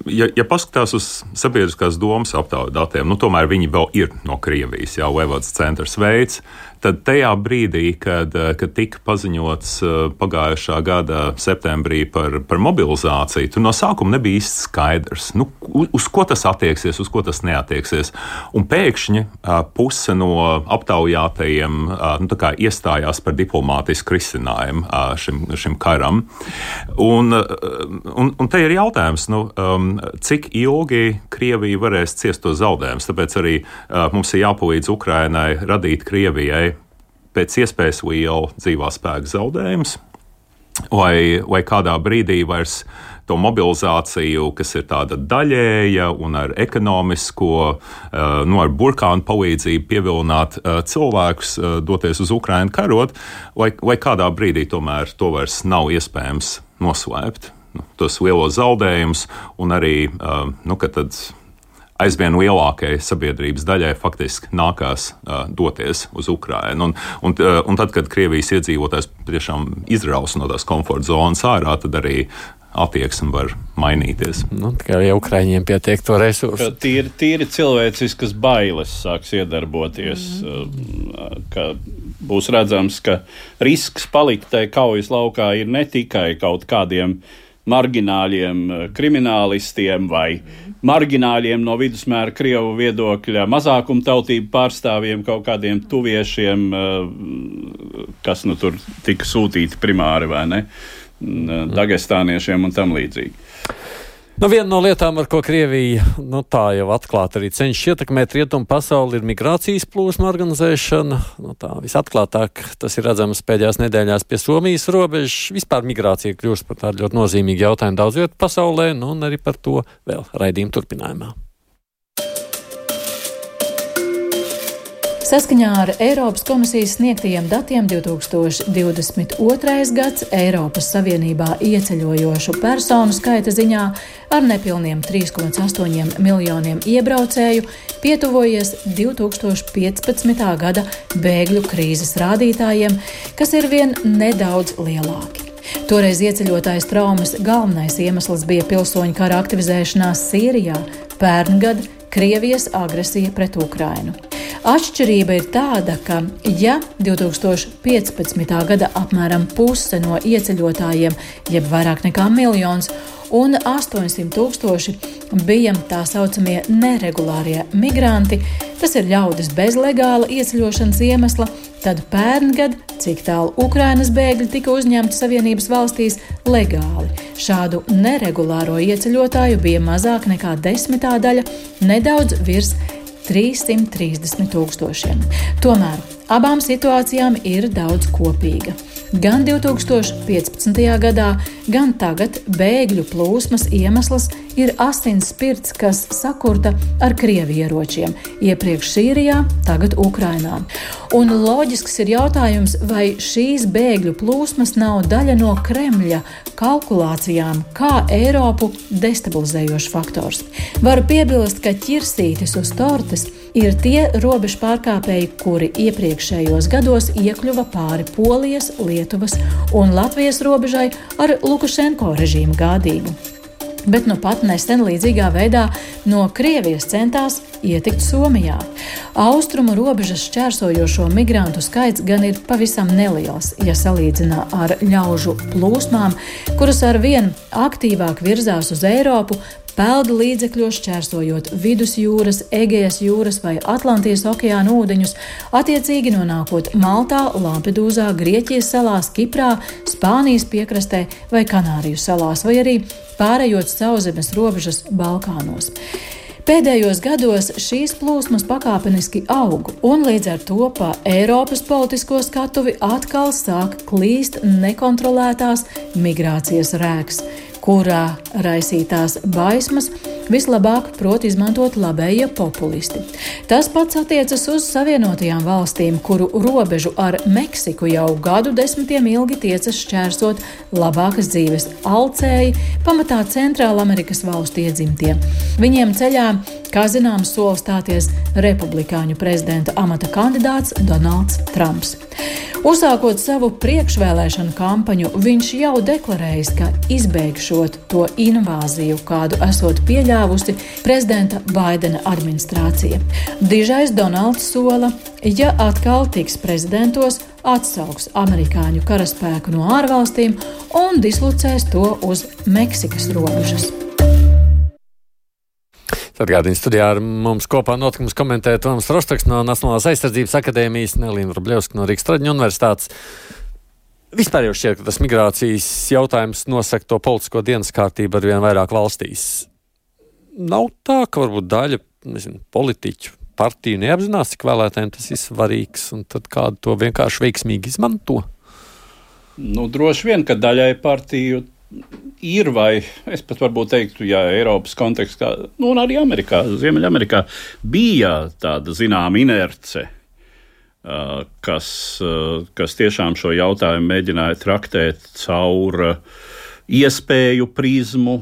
ja, ja paskatās uz sabiedriskās domas aptaujas datiem, nu, tomēr viņi vēl ir no Krievijas, jau Evads centrs veids. Tad tajā brīdī, kad, kad tika paziņots eh, pagājušā gada septembrī par, par mobilizāciju, tur no sākuma nebija īsti skaidrs, nu, uz ko tas attieksies, uz ko tas neatieksies. Un pēkšņi eh, puse no aptaujātajiem eh, nu, iestājās par diplomātisku risinājumu šim, šim karam. Un, un, un te ir jautājums, nu, um, cik ilgi Krievija varēs ciest to zaudējumus. Tāpēc arī uh, mums ir jāpalīdz Ukrainai radīt Krievijai pēc iespējas lielu dzīvā spēka zaudējumus, vai, vai kādā brīdī vairs to mobilizāciju, kas ir tāda daļēja un ar ekonomisko, eh, nu, ar burkānu palīdzību pievilināt eh, cilvēkus, eh, doties uz Ukrajinu karot, vai, vai kādā brīdī tomēr to vairs nav iespējams noslēpt. Nu, tos lielos zaudējumus un arī, nu, ka tad aizvien lielākajai sabiedrības daļai faktiski nākās uh, doties uz Ukrajinu. Un, un, uh, un tad, kad Krievijas iedzīvotājs tiešām izraus no tās komforta zonas ārā, tad arī attieksme var mainīties. Nu, tikai jau Ukrāņiem pietiek to resursu. Tīri, tīri cilvēciskas bailes sāks iedarboties. Mm. Ka būs redzams, ka risks palikt tajā kaujas laukā ir ne tikai kaut kādiem margināļiem, kriminālistiem vai margināļiem no vidusmēra krievu viedokļa, mazākumtautību pārstāvjiem, kaut kādiem tuviešiem, eh, kas nu tur tika sūtīti primāri vai ne, mm, dagestāniešiem un tam līdzīgi. Nu, viena no lietām, ar ko Krievija nu, tā jau atklāti arī cenšas ietekmēt rietumu pasauli, ir migrācijas plūsma organizēšana. Nu, tā visatklātāk tas ir redzams pēdējās nedēļās pie Somijas robežas. Vispār migrācija kļūst par tādu ļoti nozīmīgu jautājumu daudz vietu pasaulē, nu, un arī par to vēl raidījuma turpinājumā. Saskaņā ar Eiropas komisijas sniegtajiem datiem 2022. gads Eiropas Savienībā ieceļojošu personu skaita ziņā ar nepilniem 3,8 miljoniem iebraucēju pietuvojies 2015. gada bēgļu krīzes rādītājiem, kas ir vien nedaudz lielāki. Toreiz ieceļotājs traumas galvenais iemesls bija pilsoņu kara aktivizēšanās Sīrijā, pērngad Krievijas agresija pret Ukrainu. Atšķirība ir tāda, ka, ja 2015. gada apmēram puse no ieceļotājiem, jeb vairāk nekā miljons, un 800 tūkstoši bija tā saucamie neregulārie migranti, tas ir ļaudis bez legāla ieceļošanas iemesla, tad pērngad, cik tālu Ukrainas bēgļi tika uzņemti Savienības valstīs legāli. Šādu neregulāro ieceļotāju bija mazāk nekā desmitā daļa, nedaudz virs 330 tūkstošiem. Tomēr abām situācijām ir daudz kopīga. Gan 2015. gadā, gan tagad bēgļu plūsmas iemesls ir asins spirts, kas sakurta ar krievi ieročiem, iepriekš Sīrijā, tagad Ukrainā. Un loģisks ir jautājums, vai šīs bēgļu plūsmas nav daļa no Kremļa kalkulācijām, kā Eiropu destabilizējošs faktors. Varu piebilst, ka ķirsītis uz tortes ir tie robežu pārkāpēji, kuri iepriekšējos gados iekļuva pāri Polijas, Lietuvas un Latvijas robežai ar Lukašenko režīmu gādību. Bet nu pat nesen līdzīgā veidā no Krievijas centās ietikt Somijā. Austrumu robežas šķērsojošo migrantu skaits gan ir pavisam neliels, ja salīdzinā ar ļaužu plūsmām, kuras ar vien aktīvāk virzās uz Eiropu, peldu līdzekļos, čērsojot vidusjūras, Egejas jūras vai Atlantijas okeāna ūdeņus, attiecīgi nonākot Maltā, Lampedūzā, Grieķijas salās, Kiprā, Spānijas piekrastē vai Kanāriju salās, vai arī pārējot sauszemes robežas Balkānos. Pēdējos gados šīs plūsmas pakāpeniski aug, un līdz ar to pa Eiropas politisko skatuvi atkal sāk klīst nekontrolētās migrācijas rēks kurā raisītās baismas vislabāk prot izmantot labējie populisti. Tas pats attiecas uz Savienotajām valstīm, kuru robežu ar Meksiku jau gadu desmitiem ilgi tiecas šķērsot labākas dzīves alcēji, pamatā Centrāla Amerikas valstu iedzimtie. Viņiem ceļā, kā zināms, sola stāties republikāņu prezidenta amata kandidāts Donalds Trumps. Uzsākot savu priekšvēlēšanu kampaņu, viņš jau deklarējis, ka izbeigšot to invāziju, kādu esot pieļāvusi prezidenta Baidena administrācija. Dižais Donalds sola, ja atkal tiks prezidentos, atsauks amerikāņu karaspēku no ārvalstīm un dislocēs to uz Meksikas robežas. Atgādījums studijā ar mums kopā notikums komentē Toms Rostaks no Nacionālās aizsardzības akadēmijas, Nelīna Rubļevska no Rīgas Traģiņu universitātes. Vispār jau šķiet, ka tas migrācijas jautājums nosaka to politisko dienas kārtību ar vien vairāk valstīs. Nav tā, ka varbūt daļa nezinu, politiķu partiju neapzinās, cik vēlētājiem tas ir svarīgs, un tad kādu to vienkārši veiksmīgi izmanto. Nu, droši vien, ka daļai partiju ir, vai es pat varbūt teiktu, ja Eiropas kontekstā, nu, un arī Amerikā, Ziemeļamerikā, bija tāda zināma inerce. Kas, kas tiešām šo jautājumu mēģināja traktēt caur iespēju prizmu,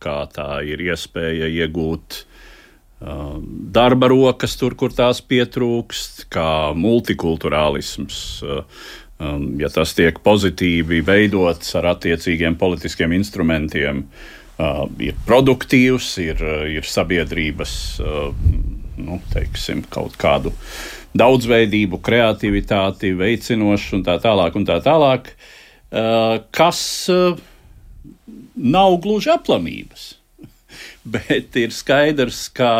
kā tā ir iespēja iegūt darba rokas tur, kur tās pietrūkst, kā multikulturālisms ja tas tiek pozitīvi veidots ar attiecīgiem politiskiem instrumentiem, uh, ir produktīvs, ir, uh, ir sabiedrības uh, nu, teiksim, kaut kādu daudzveidību, kreativitāti veicinošs un tā tālāk. Un tā tālāk kas nav gluži aplamības, [laughs] bet ir skaidrs, ka,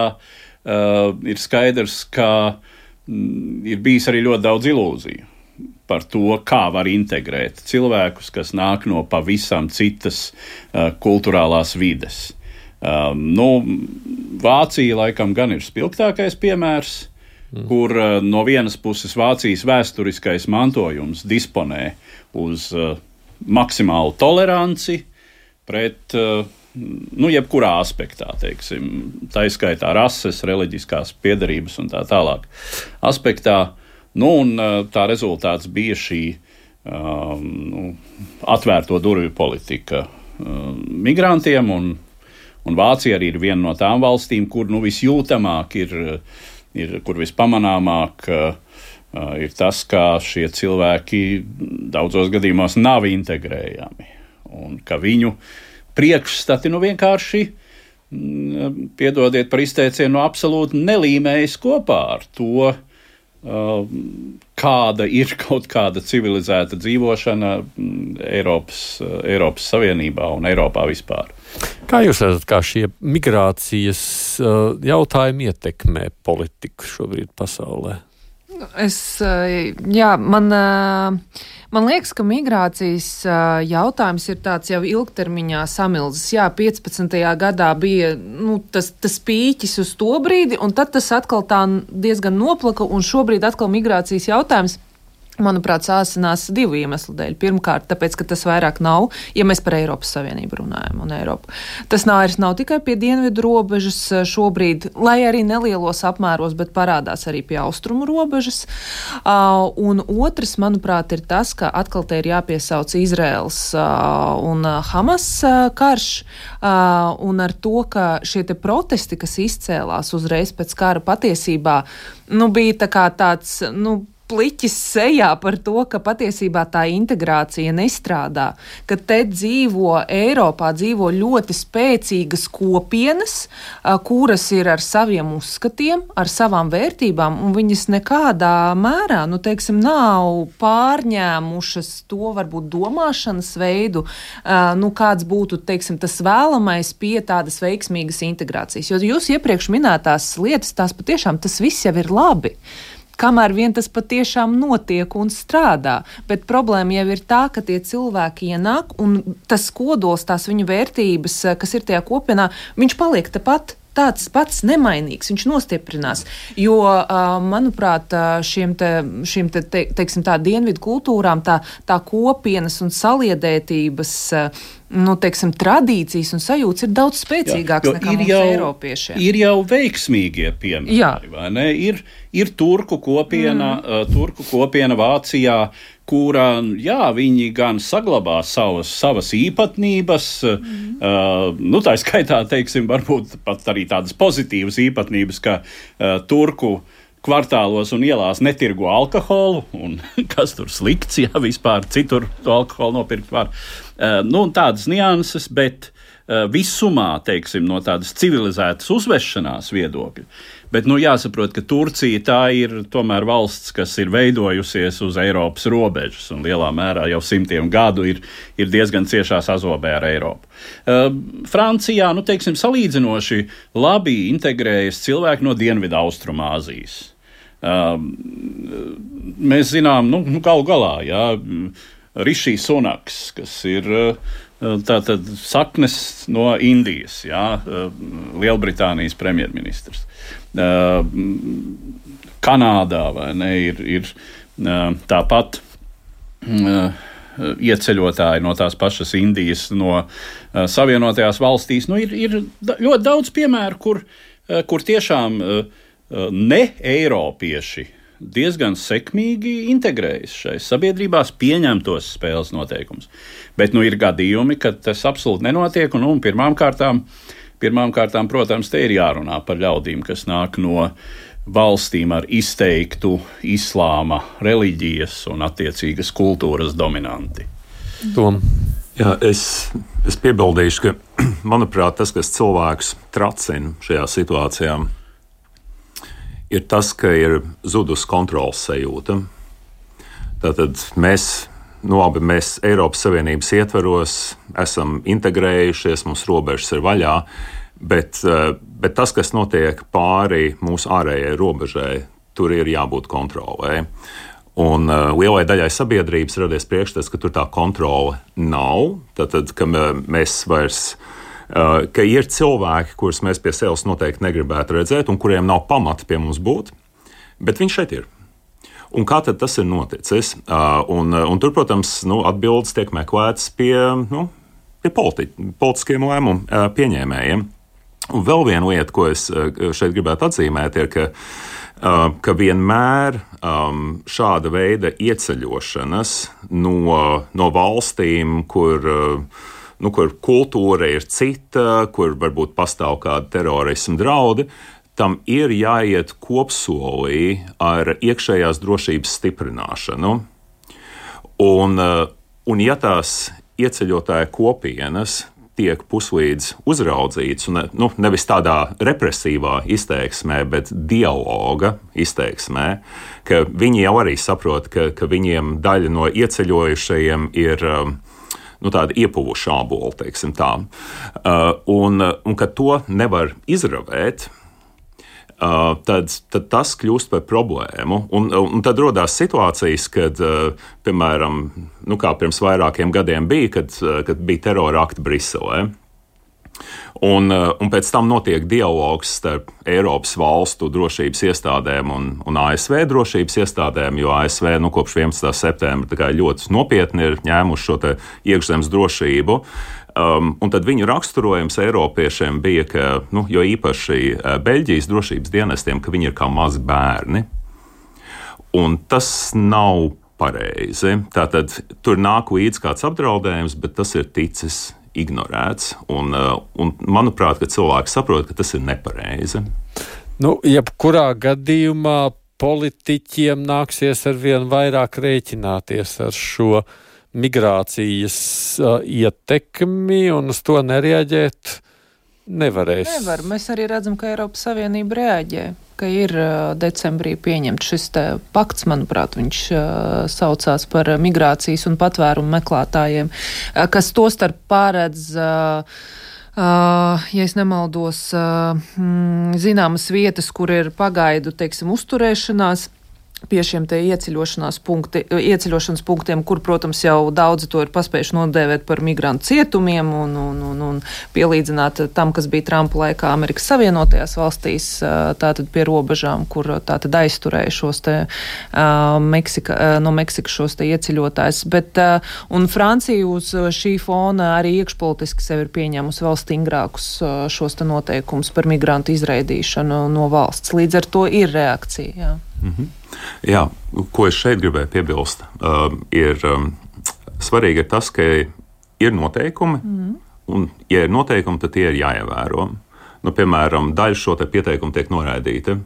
ir skaidrs, ka mm, ir bijis arī ļoti daudz ilūziju par to, kā var integrēt cilvēkus, kas nāk no pavisam citas uh, kultūrālās vides. Um, nu, Vācija laikam gan ir spilgtākais piemērs, mm. kur uh, no vienas puses Vācijas vēsturiskais mantojums disponē uz uh, maksimālu toleranci pret uh, nu, jebkurā aspektā, teiksim, tā izskaitā rases, reliģiskās piedarības un tā tālāk aspektā. Nu, un, tā rezultāts bija šī um, nu, atvērto durvju politika um, migrantiem, un, un Vācija arī ir viena no tām valstīm, kur nu, visjūtamāk ir, ir kur vispamanāmāk uh, ir tas, ka šie cilvēki daudzos gadījumos nav integrējami. Un ka viņu priekšstati nu vienkārši, piedodiet par izteicienu, absolūti nelīmējas kopā ar to, kāda ir [laughs] kaut kāda civilizēta dzīvošana mm, Eiropas, Eiropas Savienībā un Eiropā vispār. Kā jūs redzat, kā šie migrācijas jautājumi ietekmē politiku šobrīd pasaulē? Es, jā, man, man liekas, ka migrācijas jautājums ir tāds jau ilgtermiņā samilzis. Jā, 15. gadā bija nu, tas, tas pīķis uz to brīdi, un tad tas atkal tā diezgan noplaka, un šobrīd atkal migrācijas jautājums Manuprāt, sāsinās divu iemeslu dēļ. Pirmkārt, tāpēc, ka tas vairāk nav, ja mēs par Eiropas Savienību runājam un Eiropu. Tas nav, nav tikai pie dienvidu robežas eh, šobrīd, lai arī nelielos apmēros, bet parādās arī pie austrumu robežas. Uh, un otrs, manuprāt, ir tas, ka atkal te ir jāpiesauc Izraels uh, un Hamas uh, karš, uh, un ar to, ka šie protesti, kas izcēlās uzreiz pēc kara patiesībā, nu, bija tā tāds, nu, pliķis sejā par to, ka patiesībā tā integrācija nestrādā, ka te dzīvo Eiropā dzīvo ļoti spēcīgas kopienas, kuras ir ar saviem uzskatiem, ar savām vērtībām, un viņas nekādā mērā, nu, teiksim, nav pārņēmušas to varbūt domāšanas veidu, nu, kāds būtu, teiksim, tas vēlamais pie tādas veiksmīgas integrācijas. Jo jūs iepriekš minētās lietas, tās patiešām tas viss jau ir labi kamēr vien tas patiešām notiek un strādā. Bet problēma jau ir tā, ka tie cilvēki ienāk un tas kodols, tās viņu vērtības, eh, kas ir tajā kopienā, viņš paliek tepat tāds pats nemainīgs, viņš nostiprinās. Jo, manuprāt, šiem, te, šiem te, te, teiksim, tā dienvidu kultūrām tā, tā kopienas un saliedētības nu, teiksim, tradīcijas un sajūtas ir daudz spēcīgākas nekā mums jau, Eiropiešiem. Ir jau veiksmīgie piemēri. Ir, ir turku kopiena, mm. uh, turku kopiena Vācijā, kurā jā, viņi gan saglabā savas, savas īpatnības, mm. uh, nu, tā skaitā, teiksim, varbūt pat arī tādas pozitīvas īpatnības, ka uh, turku kvartālos un ielās netirgo alkoholu, un [laughs] kas tur slikts, ja vispār citur to alkoholu nopirkt var. Uh, nu, tādas nianses, bet uh, visumā, teiksim, no tādas civilizētas uzvešanās viedokļa. Bet nu, jāsaprot, ka Turcija tā ir tomēr valsts, kas ir veidojusies uz Eiropas robežas un lielā mērā jau simtiem gadu ir, ir diezgan ciešā sazobē ar Eiropu. Uh, Francijā, nu, teiksim, salīdzinoši labi integrējas cilvēki no Dienvidu Austrumāzijas. Uh, mēs zinām, nu, nu galu galā, jā, Rišijs Sunaks, kas ir uh, tātad saknes no Indijas, jā, Lielbritānijas premjerministrs. Kanādā ne, ir, ir tāpat ieceļotāji no tās pašas Indijas, no Savienotajās valstīs. Nu, ir, ir ļoti daudz piemēru, kur, kur tiešām ne Eiropieši diezgan sekmīgi integrējas šajās sabiedrībās, pieņem tos spēles noteikumus. Bet nu, ir gadījumi, kad tas absolūti nenotiek. Un, un pirmām kārtām uh, Pirmkārt, protams, te ir jārunā par ļaudīm, kas nāk no valstīm ar izteiktu islāma reliģijas un attiecīgas kultūras dominanti. Tom. Jā, es, es piebildīšu, ka, [clears throat] manuprāt, tas, kas cilvēks tracina šajā situācijā, ir tas, ka ir zudusi kontrols sajūta. Tātad mēs nu, labi, mēs Eiropas Savienības ietveros esam integrējušies, mūsu robežas ir vaļā, bet, eh, bet tas, kas notiek pāri mūsu ārējai robežai, tur ir jābūt kontrolē. Un uh, lielai daļai sabiedrības radies priekšstats, ka tur tā kontrole nav. Tad, kad mēs vairs Uh, ka ir cilvēki, kurus mēs pie sevis noteikti negribētu redzēt, un kuriem nav pamata pie mums būt, bet viņš šeit ir. Un kā tas ir noticis? Uh, un, un tur, protams, nu, atbildes tiek meklētas pie, nu, pie politi politiskiem lēmumu uh, pieņēmējiem. Un vēl viena lieta, ko es šeit gribētu atzīmēt, ir, ka ka vienmēr um, šāda veida ieceļošanas no, no valstīm, kur, uh, nu, kur kultūra ir cita, kur varbūt pastāv kāda terorisma draudi, tam ir jāiet kopsolī ar iekšējās drošības stiprināšanu. Un, uh, un ja tās ieceļotāju kopienas tiek puslīdz uzraudzīts, un nu, nevis tādā represīvā izteiksmē, bet dialoga izteiksmē, ka viņi jau arī saprot, ka, ka viņiem daļa no ieceļojušajiem ir. Um, nu, tāda iepuvuša abola, teiksim tā. Uh, un, un ka to nevar izravēt, Uh, tad, tad tas kļūst par problēmu. Un, un tad radās situācijas, kad, uh, piemēram, nu, pirms vairākiem gadiem bija, kad, uh, kad bija terora akti Briselē. Un, un pēc tam notiek dialogs starp Eiropas valstu drošības iestādēm un, un ASV drošības iestādēm, jo ASV nu, kopš 11. septembra ļoti nopietni ir ņēmuši šo iekšzemes drošību. Um, un tad viņu raksturojums Eiropiešiem bija, ka, nu, jo īpaši uh, Beļģijas drošības dienestiem, ka viņi ir kā mazi bērni. Un tas nav pareizi. Tātad tur nāk līdzi kāds apdraudējums, bet tas ir ticis ignorēts. Un, uh, un manuprāt, ka cilvēki saprot, ka tas ir nepareizi. Nu, jebkurā gadījumā politiķiem nāksies ar vien vairāk rēķināties ar šo migrācijas uh, ietekmi un uz to nereaģēt nevarēs. Nevar. Mēs arī redzam, ka Eiropas Savienība reaģē, ka ir uh, decembrī pieņemts šis pakts, manuprāt, viņš uh, saucās par migrācijas un patvērumu meklētājiem, uh, kas to starp pārēdz. Uh, Uh, ja es nemaldos, uh, zināmas vietas, kur ir pagaidu, teiksim, uzturēšanās, pie šiem ieceļošanās, punkti, ieceļošanas punktiem, kur, protams, jau daudzi to ir paspējuši nodēvēt par migrantu cietumiem un, un, un, un pielīdzināt tam, kas bija Trumpa laikā Amerikas Savienotajās valstīs, tātad pie robežām, kur tātad aizturēja šos te Meksika, no Meksikas šos te ieceļotājs. Bet, un Francija uz šī fona arī iekšpolitiski sev ir pieņēmusi vēl stingrākus šos te noteikumus par migrantu izraidīšanu no valsts. Līdz ar to ir reakcija. Jā. Mm -hmm. Jā, ko es šeit gribēju piebilst, uh, ir um, svarīgi ir tas, ka ir noteikumi, mm. un, ja ir noteikumi, tad tie ir jāievēro. Nu, piemēram, daļa šo te pieteikumu tiek noraidīta.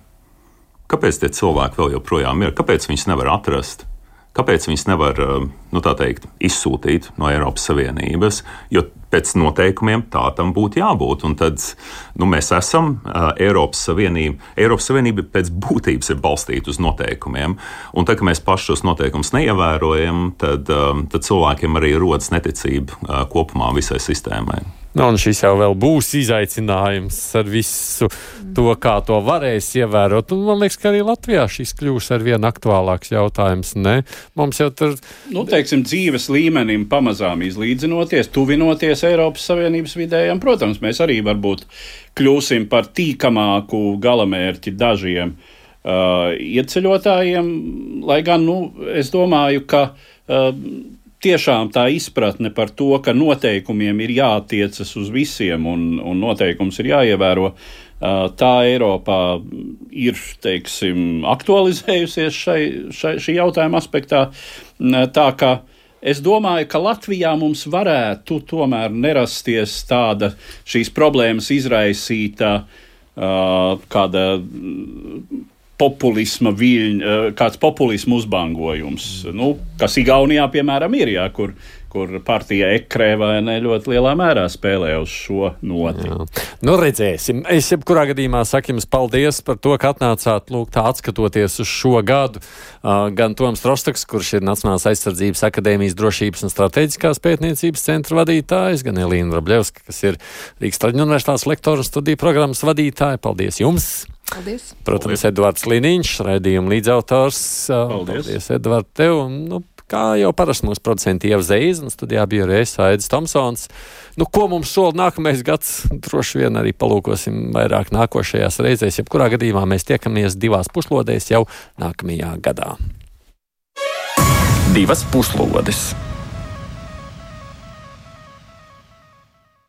Kāpēc tie cilvēki vēl joprojām ir? Kāpēc viņus nevar atrast? Kāpēc viņas nevar um, nu, teikt, izsūtīt no Eiropas Savienības? Jo pēc noteikumiem tā tam būtu jābūt. Un tad nu, mēs esam uh, Eiropas Savienība. Eiropas Savienība pēc būtības ir balstīta uz noteikumiem. Un tad, kad mēs paši šos noteikumus neievērojam, tad, um, tad cilvēkiem arī rodas neticība uh, kopumā visai sistēmai. Nu, un šis jau būs izaicinājums ar visu to, kā to varēs ievērot. Un man liekas, ka arī Latvijā šis kļūs ar vien aktuālāks jautājums. Ne? Mums jau tur. Nu, teiksim, dzīves līmenim pamazām izlīdzinoties, tuvinoties Eiropas Savienības vidējiem, protams, mēs arī varbūt kļūsim par tīkamāku galamērķi dažiem uh, ieceļotājiem. Lai gan, nu, es domāju, ka. Uh, tiešām tā izpratne par to, ka noteikumiem ir jātiecas uz visiem un, un noteikums ir jāievēro, tā Eiropā ir teiksim, aktualizējusies šai, šai, šī jautājuma aspektā. Tā kā es domāju, ka Latvijā mums varētu tomēr nerasties tāda šīs problēmas izraisīta kāda populisma viļņa, eh, kāds populismu uzbangojums, nu, kas Igaunijā, piemēram, ir, jā, kur, kur partija ekrē vai ne ļoti lielā mērā spēlē uz šo noti. Jā. Nu, redzēsim. Es jebkurā gadījumā saku jums paldies par to, ka atnācāt lūk tā atskatoties uz šo gadu. Gan Toms Rostaks, kurš ir Nacionālās aizsardzības akadēmijas drošības un strateģiskās pētniecības centra vadītājs, gan Elīna Rabļevska, kas ir Rīgas Traģiņu universitātes lektora studiju programmas vadītāja. Paldies jums! Paldies. Protams, Paldies. Edvards Liniņš, raidījuma līdzautors. Paldies, Paldies Edvards, tev. Un, nu, kā jau parasti mūsu producenti Zeiza un studijā bija Reisa Aidis Tomsons. Nu, ko mums sola nākamais gads? Droši vien arī palūkosim vairāk nākošajās reizēs. Jebkurā gadījumā mēs tiekamies divās puslodēs jau nākamajā gadā. Divas puslodes!